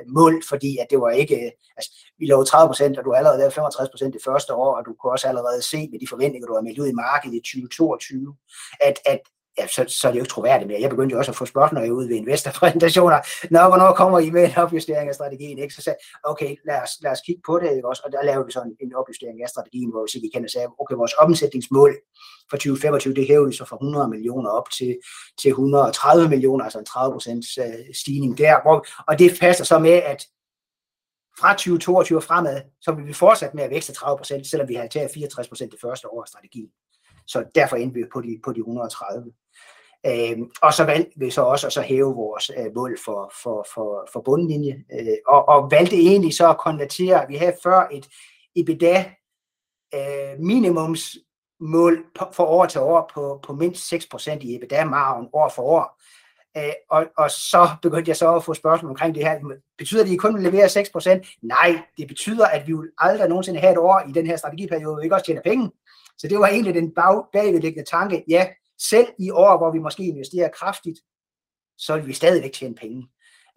mål, fordi at det var ikke, øh, altså vi lå 30 procent, og du har allerede lavet 65 procent det første år, og du kunne også allerede se med de forventninger, du har meldt ud i markedet i 2022, at, at ja, så, så er det jo ikke troværdigt mere. Jeg begyndte jo også at få spørgsmål, når jeg ved investorpræsentationer. Nå, hvornår kommer I med en opjustering af strategien? Ikke? Så sagde okay, lad os, lad os kigge på det. Ikke? Også, og der lavede vi så en, opjustering af strategien, hvor vi siger, vi kan sige, okay, vores omsætningsmål for 2025, det hæver vi så fra 100 millioner op til, til 130 millioner, altså en 30 procents øh, stigning der. Hvor, og det passer så med, at fra 2022 og fremad, så vil vi fortsætte med at vækste 30 procent, selvom vi har taget 64 procent det første år af strategien. Så derfor endte vi på de, på de 130. Øh, og så valgte vi så også at så hæve vores øh, mål for, for, for, for bundlinje, øh, og, og valgte egentlig så at konvertere, vi havde før et EBITDA øh, minimumsmål for år til år på, på mindst 6% i EBITDA-margen år for år. Øh, og, og så begyndte jeg så at få spørgsmål omkring det her. Betyder det, at I kun vil levere 6%? Nej, det betyder, at vi vil aldrig nogensinde have et år i den her strategiperiode, hvor vi ikke også tjener penge. Så det var egentlig den bag, bagvedliggende tanke. Ja, selv i år, hvor vi måske investerer kraftigt, så vil vi stadigvæk tjene penge.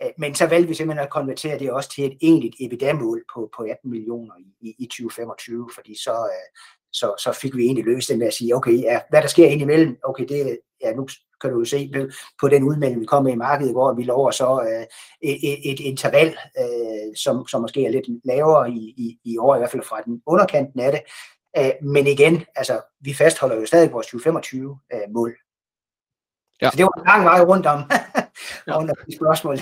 Øh, men så valgte vi simpelthen at konvertere det også til et egentligt EBITDA-mål på, på 18 millioner i, i 2025, fordi så, øh, så, så fik vi egentlig løst det med at sige, okay, ja, hvad der sker indimellem, okay, det, ja, nu kan du jo se på den udmelding, vi kom med i markedet, hvor vi lover så uh, et, et interval, uh, som, som måske er lidt lavere i, i, i år, i hvert fald fra den underkanten af det, Øh, men igen, altså, vi fastholder jo stadig vores 2025 øh, mål. Ja. Så det var en lang vej rundt om, rundt om de spørgsmål.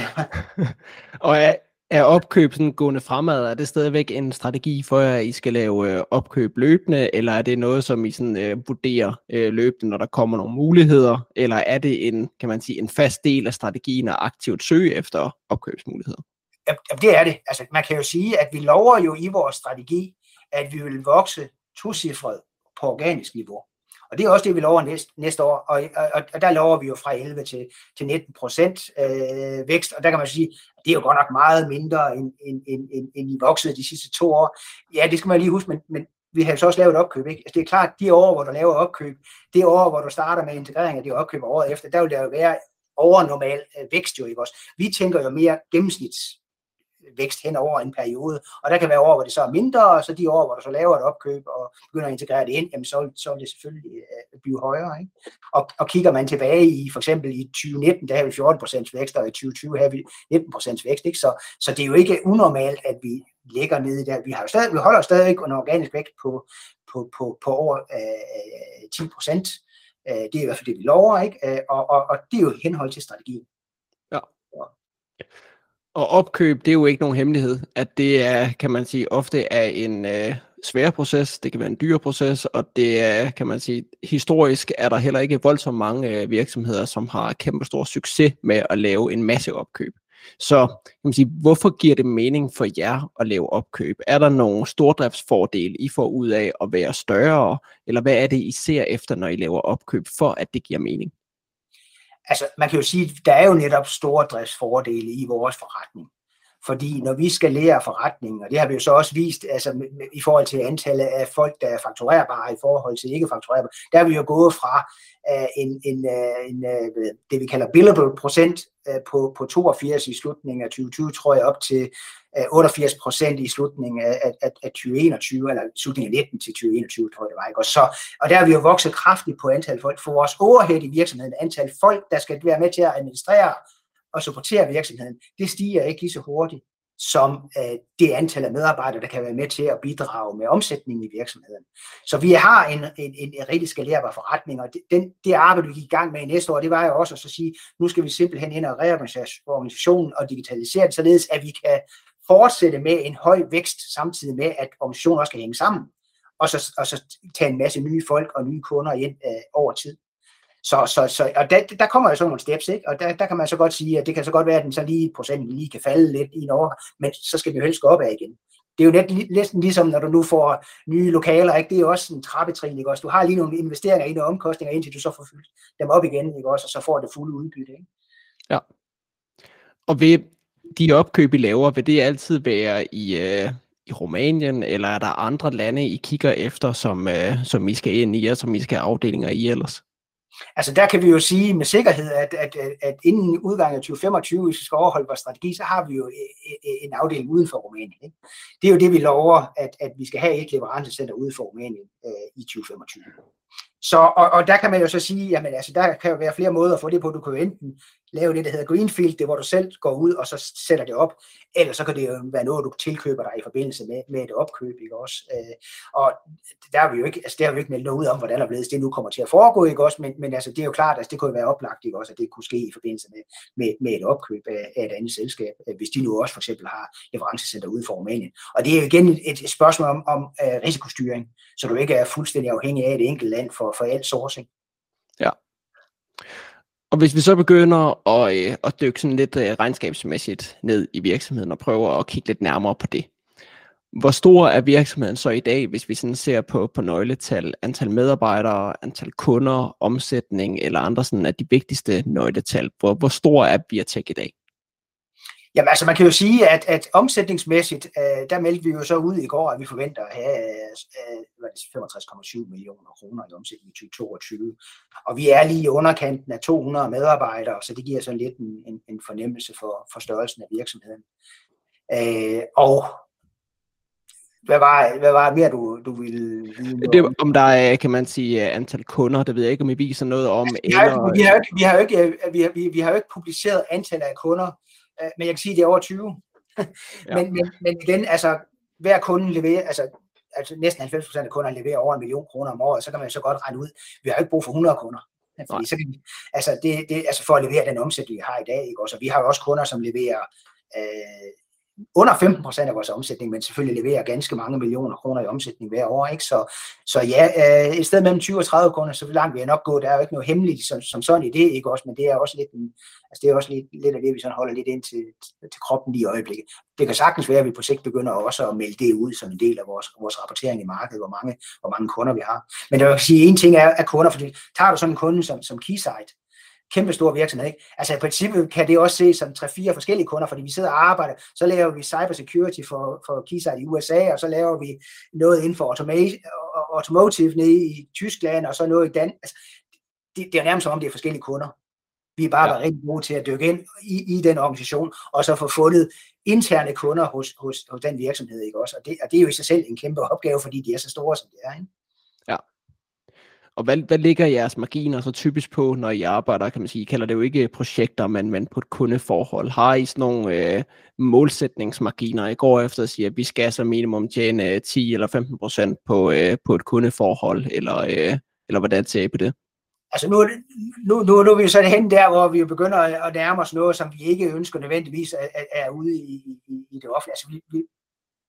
og er, er opkøb sådan gående fremad, er det stadigvæk en strategi for jer, at I skal lave øh, opkøb løbende, eller er det noget, som I sådan, øh, vurderer øh, løbende, når der kommer nogle muligheder, eller er det en, kan man sige, en fast del af strategien at aktivt søge efter opkøbsmuligheder? Ja, det er det. Altså, man kan jo sige, at vi lover jo i vores strategi, at vi vil vokse tocifret på organisk niveau. Og det er også det, vi lover næste, næste år, og, og, og der lover vi jo fra 11 til, til 19 procent øh, vækst, og der kan man sige, det er jo godt nok meget mindre, end, end, end, end, end I voksede de sidste to år. Ja, det skal man lige huske, men, men vi har så også lavet et opkøb. Ikke? Altså, det er klart, de år, hvor du laver opkøb, det år, hvor du starter med integrering af de opkøb året efter, der vil der jo være overnormal øh, vækst jo, i vores. Vi tænker jo mere gennemsnits vækst hen over en periode. Og der kan være år, hvor det så er mindre, og så de år, hvor du så laver et opkøb og begynder at integrere det ind, jamen så, så vil det selvfølgelig uh, blive højere. Ikke? Og, og kigger man tilbage i for eksempel i 2019, der har vi 14% vækst, og i 2020 har vi 19% vækst. Ikke? Så, så det er jo ikke unormalt, at vi ligger nede der. Vi, har jo stadig, vi holder stadig en organisk vækst på, på, på, på over uh, 10%. Uh, det er i hvert fald det, vi lover, ikke? Uh, og, og, og det er jo henhold til strategien. Ja. Og opkøb, det er jo ikke nogen hemmelighed, at det er, kan man sige, ofte er en øh, svær proces, det kan være en dyr proces, og det er, kan man sige, historisk er der heller ikke voldsomt mange øh, virksomheder, som har kæmpe stor succes med at lave en masse opkøb. Så kan man sige, hvorfor giver det mening for jer at lave opkøb? Er der nogle stordriftsfordele, I får ud af at være større, eller hvad er det, I ser efter, når I laver opkøb, for at det giver mening? Altså man kan jo sige, der er jo netop store driftsfordele i vores forretning. Fordi når vi skal lære forretningen, og det har vi jo så også vist altså, i forhold til antallet af folk, der er fakturerbare i forhold til ikke fakturerbare, der er vi jo gået fra uh, en, en, uh, en uh, det vi kalder billable procent uh, på, på 82 i slutningen af 2020, tror jeg, op til 88 procent i slutningen af, af, af 2021, eller slutningen af 19 til 2021, tror jeg det var. Ikke? Og, så, og der har vi jo vokset kraftigt på antal folk. For vores overhead i virksomheden, antal folk, der skal være med til at administrere og supportere virksomheden, det stiger ikke lige så hurtigt som øh, det antal af medarbejdere, der kan være med til at bidrage med omsætningen i virksomheden. Så vi har en, en, en, en rigtig skalerbar forretning, og det, den, det arbejde, vi gik i gang med i næste år, det var jo også at så sige, nu skal vi simpelthen ind og reorganisere organisationen og digitalisere det, således at vi kan fortsætte med en høj vækst, samtidig med, at organisationen også skal hænge sammen, og så, og så tage en masse nye folk og nye kunder ind øh, over tid. Så, så, så og der, der kommer jo så nogle steps, ikke? og der, der kan man så godt sige, at det kan så godt være, at den så lige procenten lige kan falde lidt i en år, men så skal den jo helst gå opad igen. Det er jo net, næsten ligesom, når du nu får nye lokaler, ikke? det er jo også en trappetrin, ikke også? Du har lige nogle investeringer i nogle omkostninger, indtil du så får fyldt dem op igen, ikke også? og så får det fulde udbytte. Ikke? Ja. Og ved de opkøb, I laver, vil det altid være i, øh, i Rumænien, eller er der andre lande, I kigger efter, som, øh, som I skal ind i, og som I skal have afdelinger i ellers? Altså der kan vi jo sige med sikkerhed, at, at, at inden udgangen af 2025, hvis vi skal overholde vores strategi, så har vi jo e, e, e, en afdeling uden for Rumænien. Ikke? Det er jo det, vi lover, at, at vi skal have et leverancecenter uden for Rumænien øh, i 2025. Så, og, og der kan man jo så sige, jamen altså, der kan jo være flere måder at få det på. Du kan jo enten lave det, der hedder Greenfield, det hvor du selv går ud og så sætter det op, eller så kan det jo være noget, du tilkøber dig i forbindelse med, med et opkøb, ikke også? Øh, og der har vi jo ikke, altså der har vi ikke meldt noget ud om, hvordan der det nu kommer til at foregå, ikke også? Men, men altså, det er jo klart, at altså, det kunne være oplagt, ikke også, at det kunne ske i forbindelse med, med, med et opkøb af, af et andet selskab, øh, hvis de nu også for eksempel har leverancecenter ude for Rumænien. Og det er jo igen et, et spørgsmål om, om uh, risikostyring, så du ikke er fuldstændig afhængig af et enkelt land for, for alt sourcing. Og hvis vi så begynder at, øh, at dykke sådan lidt øh, regnskabsmæssigt ned i virksomheden og prøver at kigge lidt nærmere på det. Hvor stor er virksomheden så i dag, hvis vi sådan ser på, på nøgletal, antal medarbejdere, antal kunder, omsætning eller andre sådan af de vigtigste nøgletal? Hvor, hvor stor er Biotech i dag? Jamen altså man kan jo sige, at, at omsætningsmæssigt, øh, der meldte vi jo så ud i går, at vi forventer at have øh, 65,7 millioner kroner i omsætning i 2022. Og vi er lige i underkanten af 200 medarbejdere, så det giver sådan lidt en, en, en fornemmelse for, for størrelsen af virksomheden. Øh, og hvad var, hvad var mere, du, du ville vide? Det, om der er, kan man sige, antal kunder, det ved jeg ikke, om I viser noget om. Altså, vi, har, eller... vi, har, vi, ikke, vi, har, vi, vi har jo ikke publiceret antallet af kunder, Øh, men jeg kan sige, at det er over 20. ja. men, men, men igen, altså, hver kunde leverer, altså, altså næsten 90 procent af kunderne leverer over en million kroner om året, så kan man så godt regne ud, vi har ikke brug for 100 kunder. Fordi så kan vi, altså, det, det, altså for at levere den omsætning, vi har i dag, ikke? Også, vi har jo også kunder, som leverer øh, under 15 procent af vores omsætning, men selvfølgelig leverer ganske mange millioner kroner i omsætning hver år. Ikke? Så, så ja, øh, et sted mellem 20 og 30 kroner, så langt vil jeg nok gå. Der er jo ikke noget hemmeligt som, som sådan i det, ikke også? men det er også lidt, en, altså det er også lidt, lidt af det, vi sådan holder lidt ind til, til kroppen lige i øjeblikket. Det kan sagtens være, at vi på sigt begynder også at melde det ud som en del af vores, vores rapportering i markedet, hvor mange, hvor mange kunder vi har. Men jeg vil sige, en ting er, er kunder, fordi tager du sådan en kunde som, som Keysight, kæmpe stor virksomhed. Ikke? Altså i princippet kan det også ses som tre-fire forskellige kunder, fordi vi sidder og arbejder, så laver vi cybersecurity for, for Keysight i USA, og så laver vi noget inden for automotive nede i Tyskland, og så noget i Dan. Altså, det, det er nærmest som om, det er forskellige kunder. Vi er bare ja. rigtig gode til at dykke ind i, i den organisation, og så få fundet interne kunder hos, hos, hos den virksomhed. Ikke også? Og, det, og det er jo i sig selv en kæmpe opgave, fordi de er så store, som de er. Ikke? Og hvad, hvad ligger jeres marginer så typisk på, når I arbejder, kan man sige, I kalder det jo ikke projekter, men, men på et kundeforhold. Har I sådan nogle øh, målsætningsmarginer, I går efter at sige, at vi skal så minimum tjene øh, 10 eller 15 procent på, øh, på et kundeforhold, eller, øh, eller hvordan ser I på det? Altså nu, nu, nu, nu er vi så hen der, hvor vi begynder at nærme os noget, som vi ikke ønsker nødvendigvis er, er ude i, i, i det offentlige. Altså vi, vi,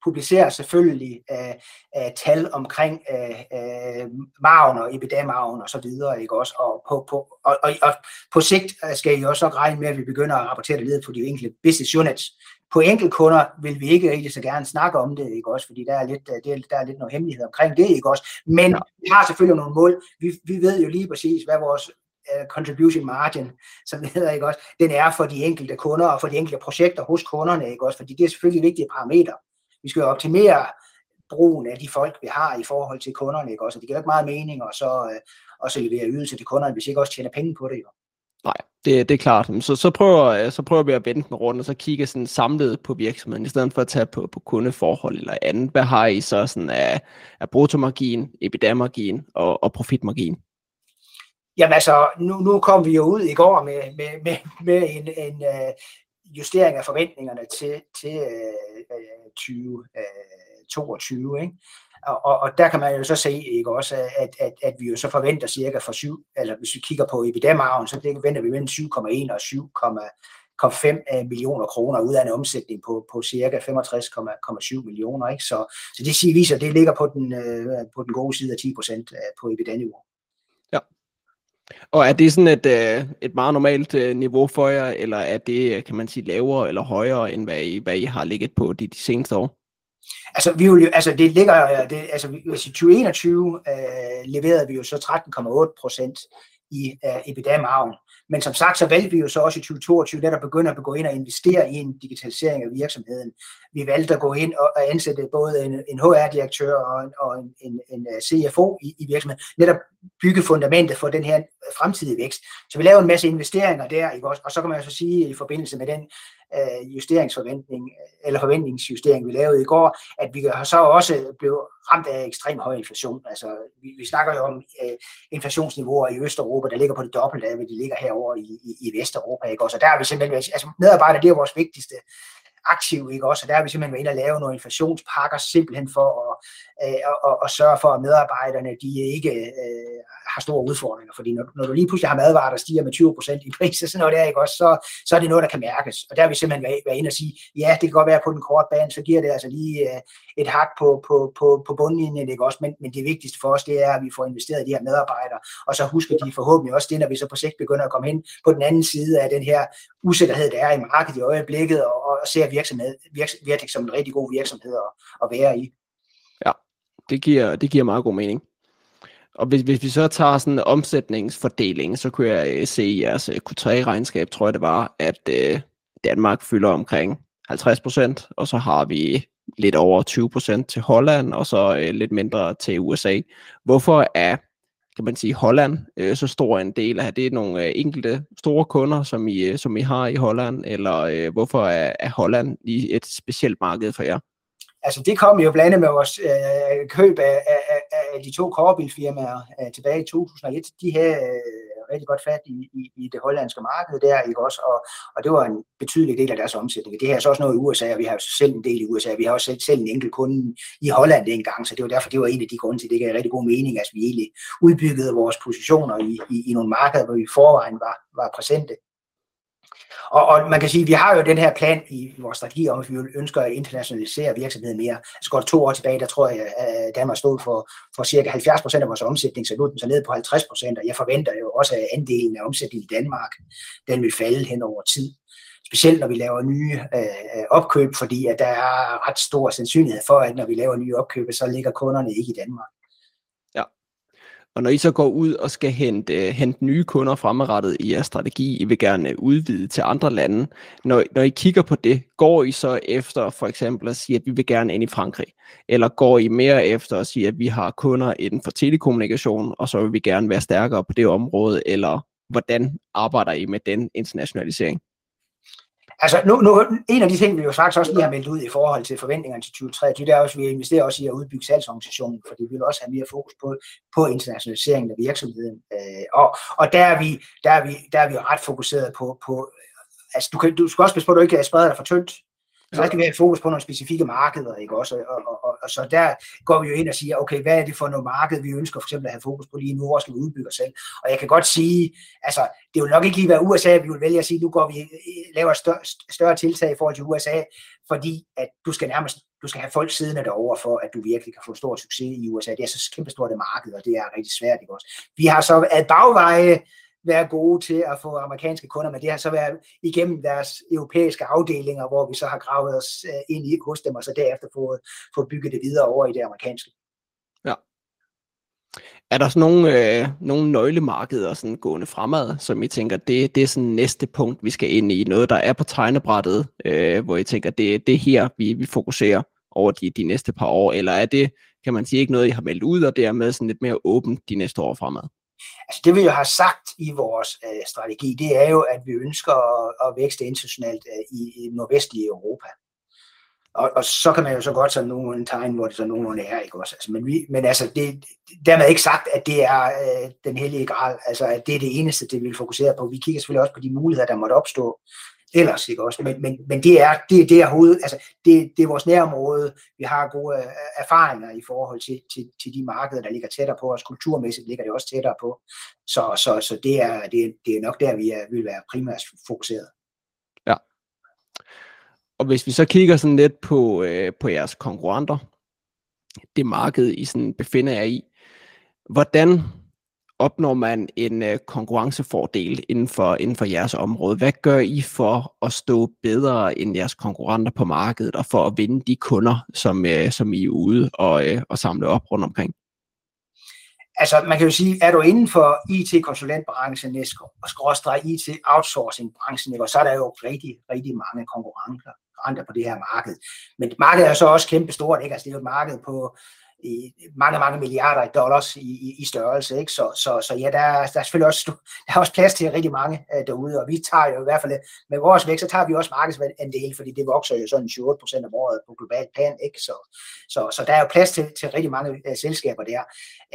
publicerer selvfølgelig uh, uh, tal omkring uh, uh, maven og EBITDA-maven og så videre, ikke også? Og på, på, og, og, og på sigt skal I også regne med, at vi begynder at rapportere det ned på de enkelte business units. På enkeltkunder vil vi ikke rigtig så gerne snakke om det, ikke også? Fordi der er lidt, der, der er lidt noget hemmelighed omkring det, ikke også? Men ja. vi har selvfølgelig nogle mål. Vi, vi ved jo lige præcis, hvad vores contribution margin, som det hedder, ikke også, den er for de enkelte kunder og for de enkelte projekter hos kunderne, ikke også, fordi det er selvfølgelig vigtige parametre vi skal jo optimere brugen af de folk, vi har i forhold til kunderne, ikke også? Og det giver ikke meget mening at så, øh, også levere ydelse til kunderne, hvis vi ikke også tjener penge på det, jo. Nej, det, det er klart. Så, så, prøver, så prøver vi at vende den rundt, og så kigge sådan samlet på virksomheden, i stedet for at tage på, på kundeforhold eller andet. Hvad har I så sådan af, af bruttomargin, EBITDA-margin og, og profitmargin? Jamen altså, nu, nu kom vi jo ud i går med, med, med, med en, en, øh, justering af forventningerne til, til øh, 2022. Øh, øh ikke? Og, og, der kan man jo så se ikke også, at, at, at vi jo så forventer cirka for 7, eller hvis vi kigger på EBITDA-margen, så det venter vi mellem 7,1 og 7,5 øh, millioner kroner ud af en omsætning på, på cirka 65,7 millioner. Ikke? Så, så det viser, at det ligger på den, øh, på den gode side af 10 procent på EBITDA-niveau. Og er det sådan et, øh, et meget normalt øh, niveau for jer, eller er det, øh, kan man sige, lavere eller højere, end hvad I, hvad I har ligget på de, de seneste år? Altså, vi vil, altså det ligger, øh, det, altså, altså i 2021 øh, leverede vi jo så 13,8 procent i øh, EBITDA-margen. Men som sagt, så valgte vi jo så også i 2022 netop begynde at gå ind og investere i en digitalisering af virksomheden. Vi valgte at gå ind og, ansætte både en, en HR-direktør og en, og en, en, en øh, CFO i, i virksomheden. Netop bygge fundamentet for den her fremtidige vækst. Så vi lavede en masse investeringer der, ikke også? og så kan man så sige i forbindelse med den øh, justeringsforventning, øh, eller forventningsjustering, vi lavede i går, at vi så også blev ramt af ekstrem høj inflation. Altså, vi, vi snakker jo om øh, inflationsniveauer i Østeuropa, der ligger på det dobbelte af, hvad de ligger herover i, i, i Vesteuropa. Ikke? Også, så der er vi simpelthen, altså medarbejdere, det er vores vigtigste aktiv, ikke også? Og der har vi simpelthen været inde og lave nogle inflationspakker, simpelthen for at, øh, at, at sørge for, at medarbejderne de ikke øh, har store udfordringer. Fordi når, når du lige pludselig har madvarer, der stiger med 20% i pris, så sådan noget der, ikke også, så, så er det noget, der kan mærkes. Og der har vi simpelthen været, været inde og sige, ja, det kan godt være på den korte bane, så giver det altså lige øh, et hak på, på, på, på bundlinjen, ikke også? Men, men det vigtigste for os, det er, at vi får investeret i de her medarbejdere, og så husker de forhåbentlig også det, når vi så på sigt begynder at komme hen på den anden side af den her usikkerhed, der er i markedet i øjeblikket, og, og ser virksomhed, virksomhed som en rigtig god virksomhed at, at være i. Ja, det giver, det giver meget god mening. Og hvis, hvis vi så tager sådan en omsætningsfordeling, så kunne jeg øh, se i jeres øh, Q3-regnskab, tror jeg det var, at øh, Danmark fylder omkring 50%, og så har vi lidt over 20% til Holland, og så øh, lidt mindre til USA. Hvorfor er kan man sige, Holland øh, så stor en del af det? er nogle øh, enkelte store kunder, som I, øh, som I har i Holland, eller øh, hvorfor er, er Holland lige et specielt marked for jer? Altså det kom jo blandet med vores øh, køb af, af, af de to korbilfirmaer øh, tilbage i 2001. De havde øh, rigtig godt fat i, i, i det hollandske marked der, ikke også? Og, og det var en betydelig del af deres omsætning. Det her er så også noget i USA, og vi har jo selv en del i USA. Vi har også selv en enkelt kunde i Holland engang, så det var derfor, det var en af de grunde til, det gav rigtig god mening, at vi egentlig udbyggede vores positioner i, i, i nogle markeder, hvor vi i forvejen var, var præsente. Og, og man kan sige, at vi har jo den her plan i vores strategi om, at vi ønsker at internationalisere virksomheden mere. Altså går to år tilbage, der tror jeg, at Danmark stod for, for cirka 70 procent af vores omsætning, så nu er den så ned på 50 procent, og jeg forventer jo også, at andelen af omsætningen i Danmark, den vil falde hen over tid. Specielt når vi laver nye øh, opkøb, fordi at der er ret stor sandsynlighed for, at når vi laver nye opkøb, så ligger kunderne ikke i Danmark. Og når I så går ud og skal hente, øh, hente nye kunder fremadrettet i jeres strategi, I vil gerne øh, udvide til andre lande, når, når I kigger på det, går I så efter for eksempel at sige, at vi vil gerne ind i Frankrig? Eller går I mere efter at sige, at vi har kunder inden for telekommunikation, og så vil vi gerne være stærkere på det område? Eller hvordan arbejder I med den internationalisering? Altså, nu, nu, en af de ting, vi jo faktisk også lige har meldt ud i forhold til forventningerne til 2023, det er også, at vi investerer også i at udbygge salgsorganisationen, fordi vi vil også have mere fokus på, på internationaliseringen af virksomheden. Øh, og, og der er vi, der er vi, der er vi ret fokuseret på, på altså du, kan, du skal også passe på, at du ikke spreder dig for tyndt. Så der skal vi have fokus på nogle specifikke markeder, ikke også? Og, og, og, og, så der går vi jo ind og siger, okay, hvad er det for noget marked, vi ønsker for eksempel at have fokus på lige nu, hvor skal vi udbygge os selv? Og jeg kan godt sige, altså, det vil nok ikke lige være USA, vi vil vælge at sige, nu går vi laver større, større tiltag i forhold til USA, fordi at du skal nærmest du skal have folk siddende derovre for, at du virkelig kan få stor succes i USA. Det er så kæmpestort et marked, og det er rigtig svært, ikke også? Vi har så ad bagveje være gode til at få amerikanske kunder, men det har så været igennem deres europæiske afdelinger, hvor vi så har gravet os øh, ind i hos dem, og så derefter fået, få bygget det videre over i det amerikanske. Ja. Er der sådan nogle, øh, nogle nøglemarkeder sådan gående fremad, som I tænker, det, det er sådan næste punkt, vi skal ind i? Noget, der er på tegnebrættet, øh, hvor I tænker, det, det er her, vi, vi fokuserer over de, de næste par år? Eller er det, kan man sige, ikke noget, I har meldt ud, og dermed sådan lidt mere åbent de næste år fremad? Altså det vi jo har sagt i vores øh, strategi, det er jo, at vi ønsker at, at vækste internationalt øh, i, i nordvestlige Europa. Og, og så kan man jo så godt sådan nogle tegn, hvor det så nogenlunde er, ikke også? Altså, men, vi, men altså, det, dermed ikke sagt, at det er øh, den hellige grad, altså at det er det eneste, det vi vil fokusere på. Vi kigger selvfølgelig også på de muligheder, der måtte opstå ellers, ikke også? Men, men, men det er det, det er hoved, altså det, det er vores nærområde. Vi har gode øh, erfaringer i forhold til, til, til de markeder, der ligger tættere på os. Kulturmæssigt ligger det også tættere på. Så, så, så det, er, det, det er nok der, vi er, vil være primært fokuseret. Ja. Og hvis vi så kigger sådan lidt på, øh, på jeres konkurrenter, det marked, I sådan befinder jer i, hvordan opnår man en øh, konkurrencefordel inden for, inden for jeres område? Hvad gør I for at stå bedre end jeres konkurrenter på markedet, og for at vinde de kunder, som, øh, som I er ude og, øh, og samle op rundt omkring? Altså, man kan jo sige, er du inden for IT-konsulentbranchen, og skråstrej IT-outsourcing-branchen, så er der jo rigtig, rigtig mange konkurrenter på det her marked. Men markedet er så også kæmpestort, ikke? Altså, det er jo et marked på mange, mange milliarder dollars i, i, i størrelse. Ikke? Så, så, så ja, der er, der er selvfølgelig også, der er også plads til rigtig mange uh, derude, og vi tager jo i hvert fald, med vores vækst, så tager vi også markedsandel, fordi det vokser jo sådan 28 procent om året på globalt plan, ikke? Så, så, så der er jo plads til, til rigtig mange uh, selskaber der.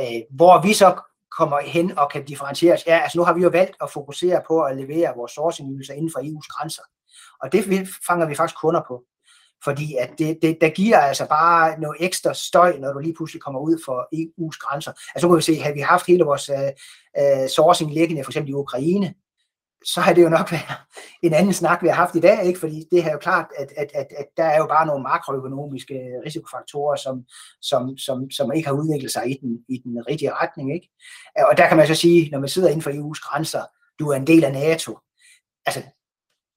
Uh, hvor vi så kommer hen og kan differentieres. Ja, altså nu har vi jo valgt at fokusere på at levere vores sourcingydelser inden for EU's grænser. Og det fanger vi faktisk kunder på. Fordi at det, det, der giver altså bare noget ekstra støj, når du lige pludselig kommer ud for EU's grænser. Altså nu kan vi se, havde vi haft hele vores uh, sourcing liggende, for eksempel i Ukraine, så har det jo nok været en anden snak, vi har haft i dag, ikke? fordi det er jo klart, at, at, at, at der er jo bare nogle makroøkonomiske risikofaktorer, som, som, som, som ikke har udviklet sig i den, i den rigtige retning. Ikke? Og der kan man så sige, når man sidder inden for EU's grænser, du er en del af NATO. Altså,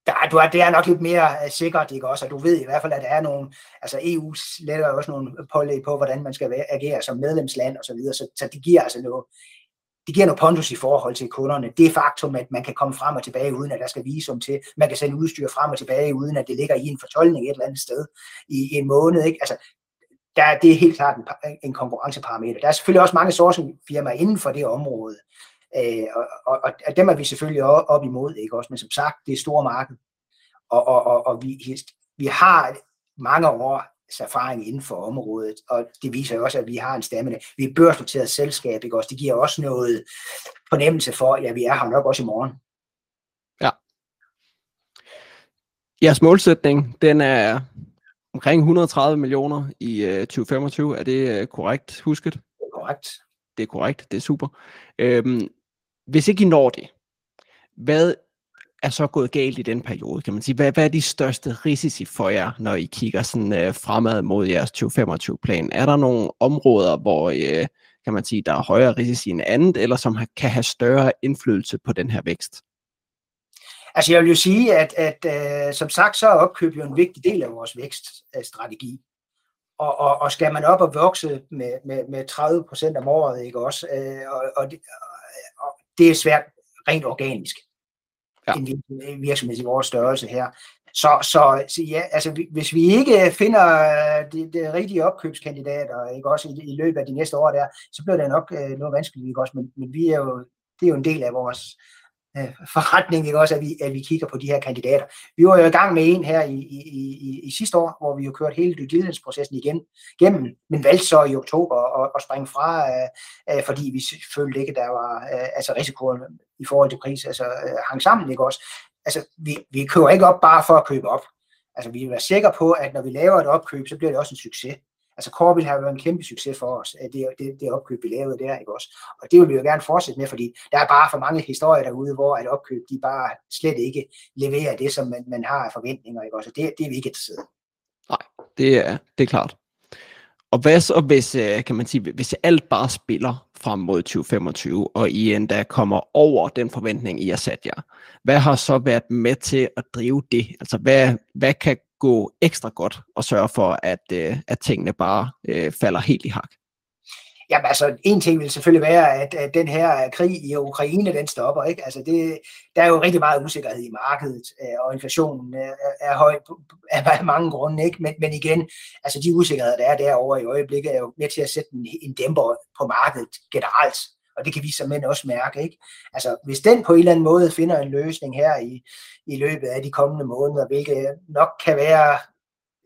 der, du er, det er nok lidt mere øh, sikkert, ikke også? Og du ved i hvert fald, at der er nogle, altså EU lægger også nogle pålæg på, hvordan man skal agere som medlemsland og så videre, så, så det giver altså noget, det giver noget pondus i forhold til kunderne. Det faktum, at man kan komme frem og tilbage, uden at der skal visum til, man kan sende udstyr frem og tilbage, uden at det ligger i en fortolkning et eller andet sted i, i en måned, ikke? Altså, der, det er helt klart en, en konkurrenceparameter. Der er selvfølgelig også mange sourcingfirmaer inden for det område, Øh, og, og, og dem er vi selvfølgelig op imod, ikke også? Men som sagt, det er store marked. Og, og, og, og vi, vi har mange år erfaring inden for området, og det viser jo også, at vi har en stemme. Vi er børsnoteret selskab, ikke også? Det giver også noget fornemmelse for, at ja, vi er her nok også i morgen. Ja. Jeres målsætning, den er omkring 130 millioner i øh, 2025. Er det øh, korrekt husket? Det er korrekt. Det er korrekt, det er super. Øhm, hvis ikke I når det, hvad er så gået galt i den periode, kan man sige? Hvad, hvad er de største risici for jer, når I kigger sådan øh, fremad mod jeres 2025-plan? Er der nogle områder, hvor øh, kan man sige, der er højere risici end andet, eller som kan have større indflydelse på den her vækst? Altså jeg vil jo sige, at, at øh, som sagt, så er opkøb jo en vigtig del af vores vækststrategi. Og, og, og skal man op og vokse med, med, med 30 procent om året, ikke også? Øh, og, og, det, og det er svært rent organisk. Ja. En virksomhed i vores størrelse her. Så, så, så ja, altså, hvis vi ikke finder de, de rigtige opkøbskandidater, ikke også i, i løbet af de næste år der, så bliver det nok uh, noget vanskeligt, ikke også? Men, men vi er jo, det er jo en del af vores, øh, forretning, ikke også, at vi, at vi kigger på de her kandidater. Vi var jo i gang med en her i, i, i, i sidste år, hvor vi jo kørte hele due diligence-processen igen, gennem, men valgte så i oktober at, at springe fra, øh, øh, fordi vi følte ikke, der var øh, altså risikoen i forhold til pris, altså øh, hang sammen, ikke også. Altså, vi, vi køber ikke op bare for at købe op. Altså, vi vil være sikre på, at når vi laver et opkøb, så bliver det også en succes. Altså Corville har jo været en kæmpe succes for os, øh, det, det, det opkøb, vi lavede der, ikke også? Og det vil vi jo gerne fortsætte med, fordi der er bare for mange historier derude, hvor at opkøb, de bare slet ikke leverer det, som man, man har af forventninger, ikke også? Og det, det er vi ikke interesseret Nej, det er, det er klart. Og hvad så, hvis, øh, kan man sige, hvis alt bare spiller frem mod 2025, og I endda kommer over den forventning, I har sat jer? Hvad har så været med til at drive det? Altså, hvad, hvad kan gå ekstra godt og sørge for, at, øh, at tingene bare øh, falder helt i hak? Jamen altså, en ting vil selvfølgelig være, at, at den her krig i Ukraine, den stopper. Ikke? Altså, det, der er jo rigtig meget usikkerhed i markedet, øh, og inflationen er, er høj af mange grunde. Ikke? Men, men igen, altså de usikkerheder, der er derovre i øjeblikket, er jo med til at sætte en, en dæmper på markedet generelt og det kan vi som mænd også mærke. Ikke? Altså, hvis den på en eller anden måde finder en løsning her i, i løbet af de kommende måneder, hvilket nok kan være,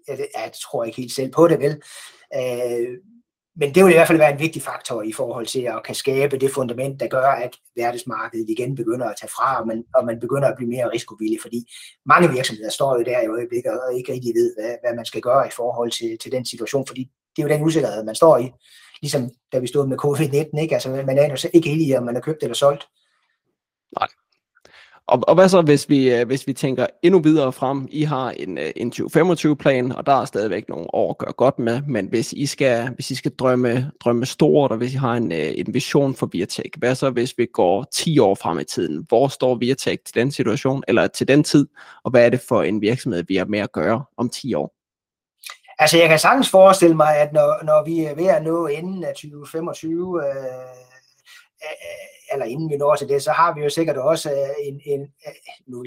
jeg, jeg tror ikke helt selv på det vel, øh, men det vil i hvert fald være en vigtig faktor i forhold til at kan skabe det fundament, der gør, at verdensmarkedet igen begynder at tage fra, og man, og man begynder at blive mere risikovillig, fordi mange virksomheder står jo der i øjeblikket og ikke rigtig ved, hvad, hvad man skal gøre i forhold til, til den situation, fordi det er jo den usikkerhed, man står i ligesom da vi stod med covid-19, ikke? Altså, man aner så ikke helt i, om man har købt eller solgt. Nej. Og, og hvad så, hvis vi, øh, hvis vi tænker endnu videre frem? I har en, øh, en 2025-plan, og der er stadigvæk nogle år at gøre godt med, men hvis I skal, hvis I skal drømme, drømme stort, og hvis I har en, øh, en vision for Viatek, hvad så hvis vi går 10 år frem i tiden? Hvor står Viatek til den situation, eller til den tid, og hvad er det for en virksomhed, vi har med at gøre om 10 år? Altså, jeg kan sagtens forestille mig, at når, når vi er ved at nå enden af 2025, øh, øh, eller inden vi når til det, så har vi jo sikkert også øh, en, en øh, nu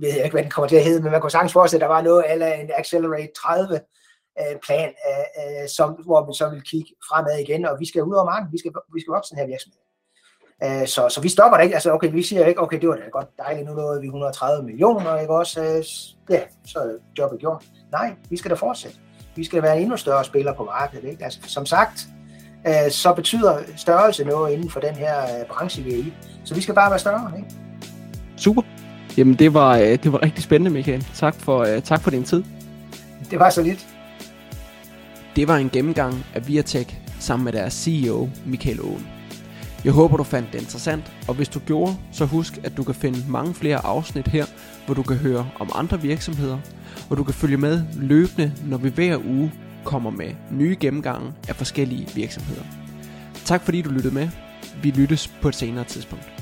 ved jeg ikke, hvad den kommer til at hedde, men man kunne sagtens forestille, at der var noget eller en Accelerate 30 øh, plan, øh, øh, som, hvor vi så vil kigge fremad igen, og vi skal ud over marken, vi skal, vi skal vokse den her virksomhed. Så, så vi stopper da ikke, altså okay, vi siger ikke, okay, det var da godt dejligt, nu nåede vi 130 millioner, ikke også? Ja, så er jobbet gjort. Nej, vi skal da fortsætte vi skal være en endnu større spiller på markedet. Ikke? Altså, som sagt, øh, så betyder størrelse noget inden for den her øh, branche, vi er i. Så vi skal bare være større. Ikke? Super. Jamen, det var, øh, det var rigtig spændende, Michael. Tak for, øh, tak for din tid. Det var så lidt. Det var en gennemgang af Viatek sammen med deres CEO, Michael Åen. Jeg håber, du fandt det interessant, og hvis du gjorde, så husk, at du kan finde mange flere afsnit her, hvor du kan høre om andre virksomheder, og du kan følge med løbende, når vi hver uge kommer med nye gennemgange af forskellige virksomheder. Tak fordi du lyttede med. Vi lyttes på et senere tidspunkt.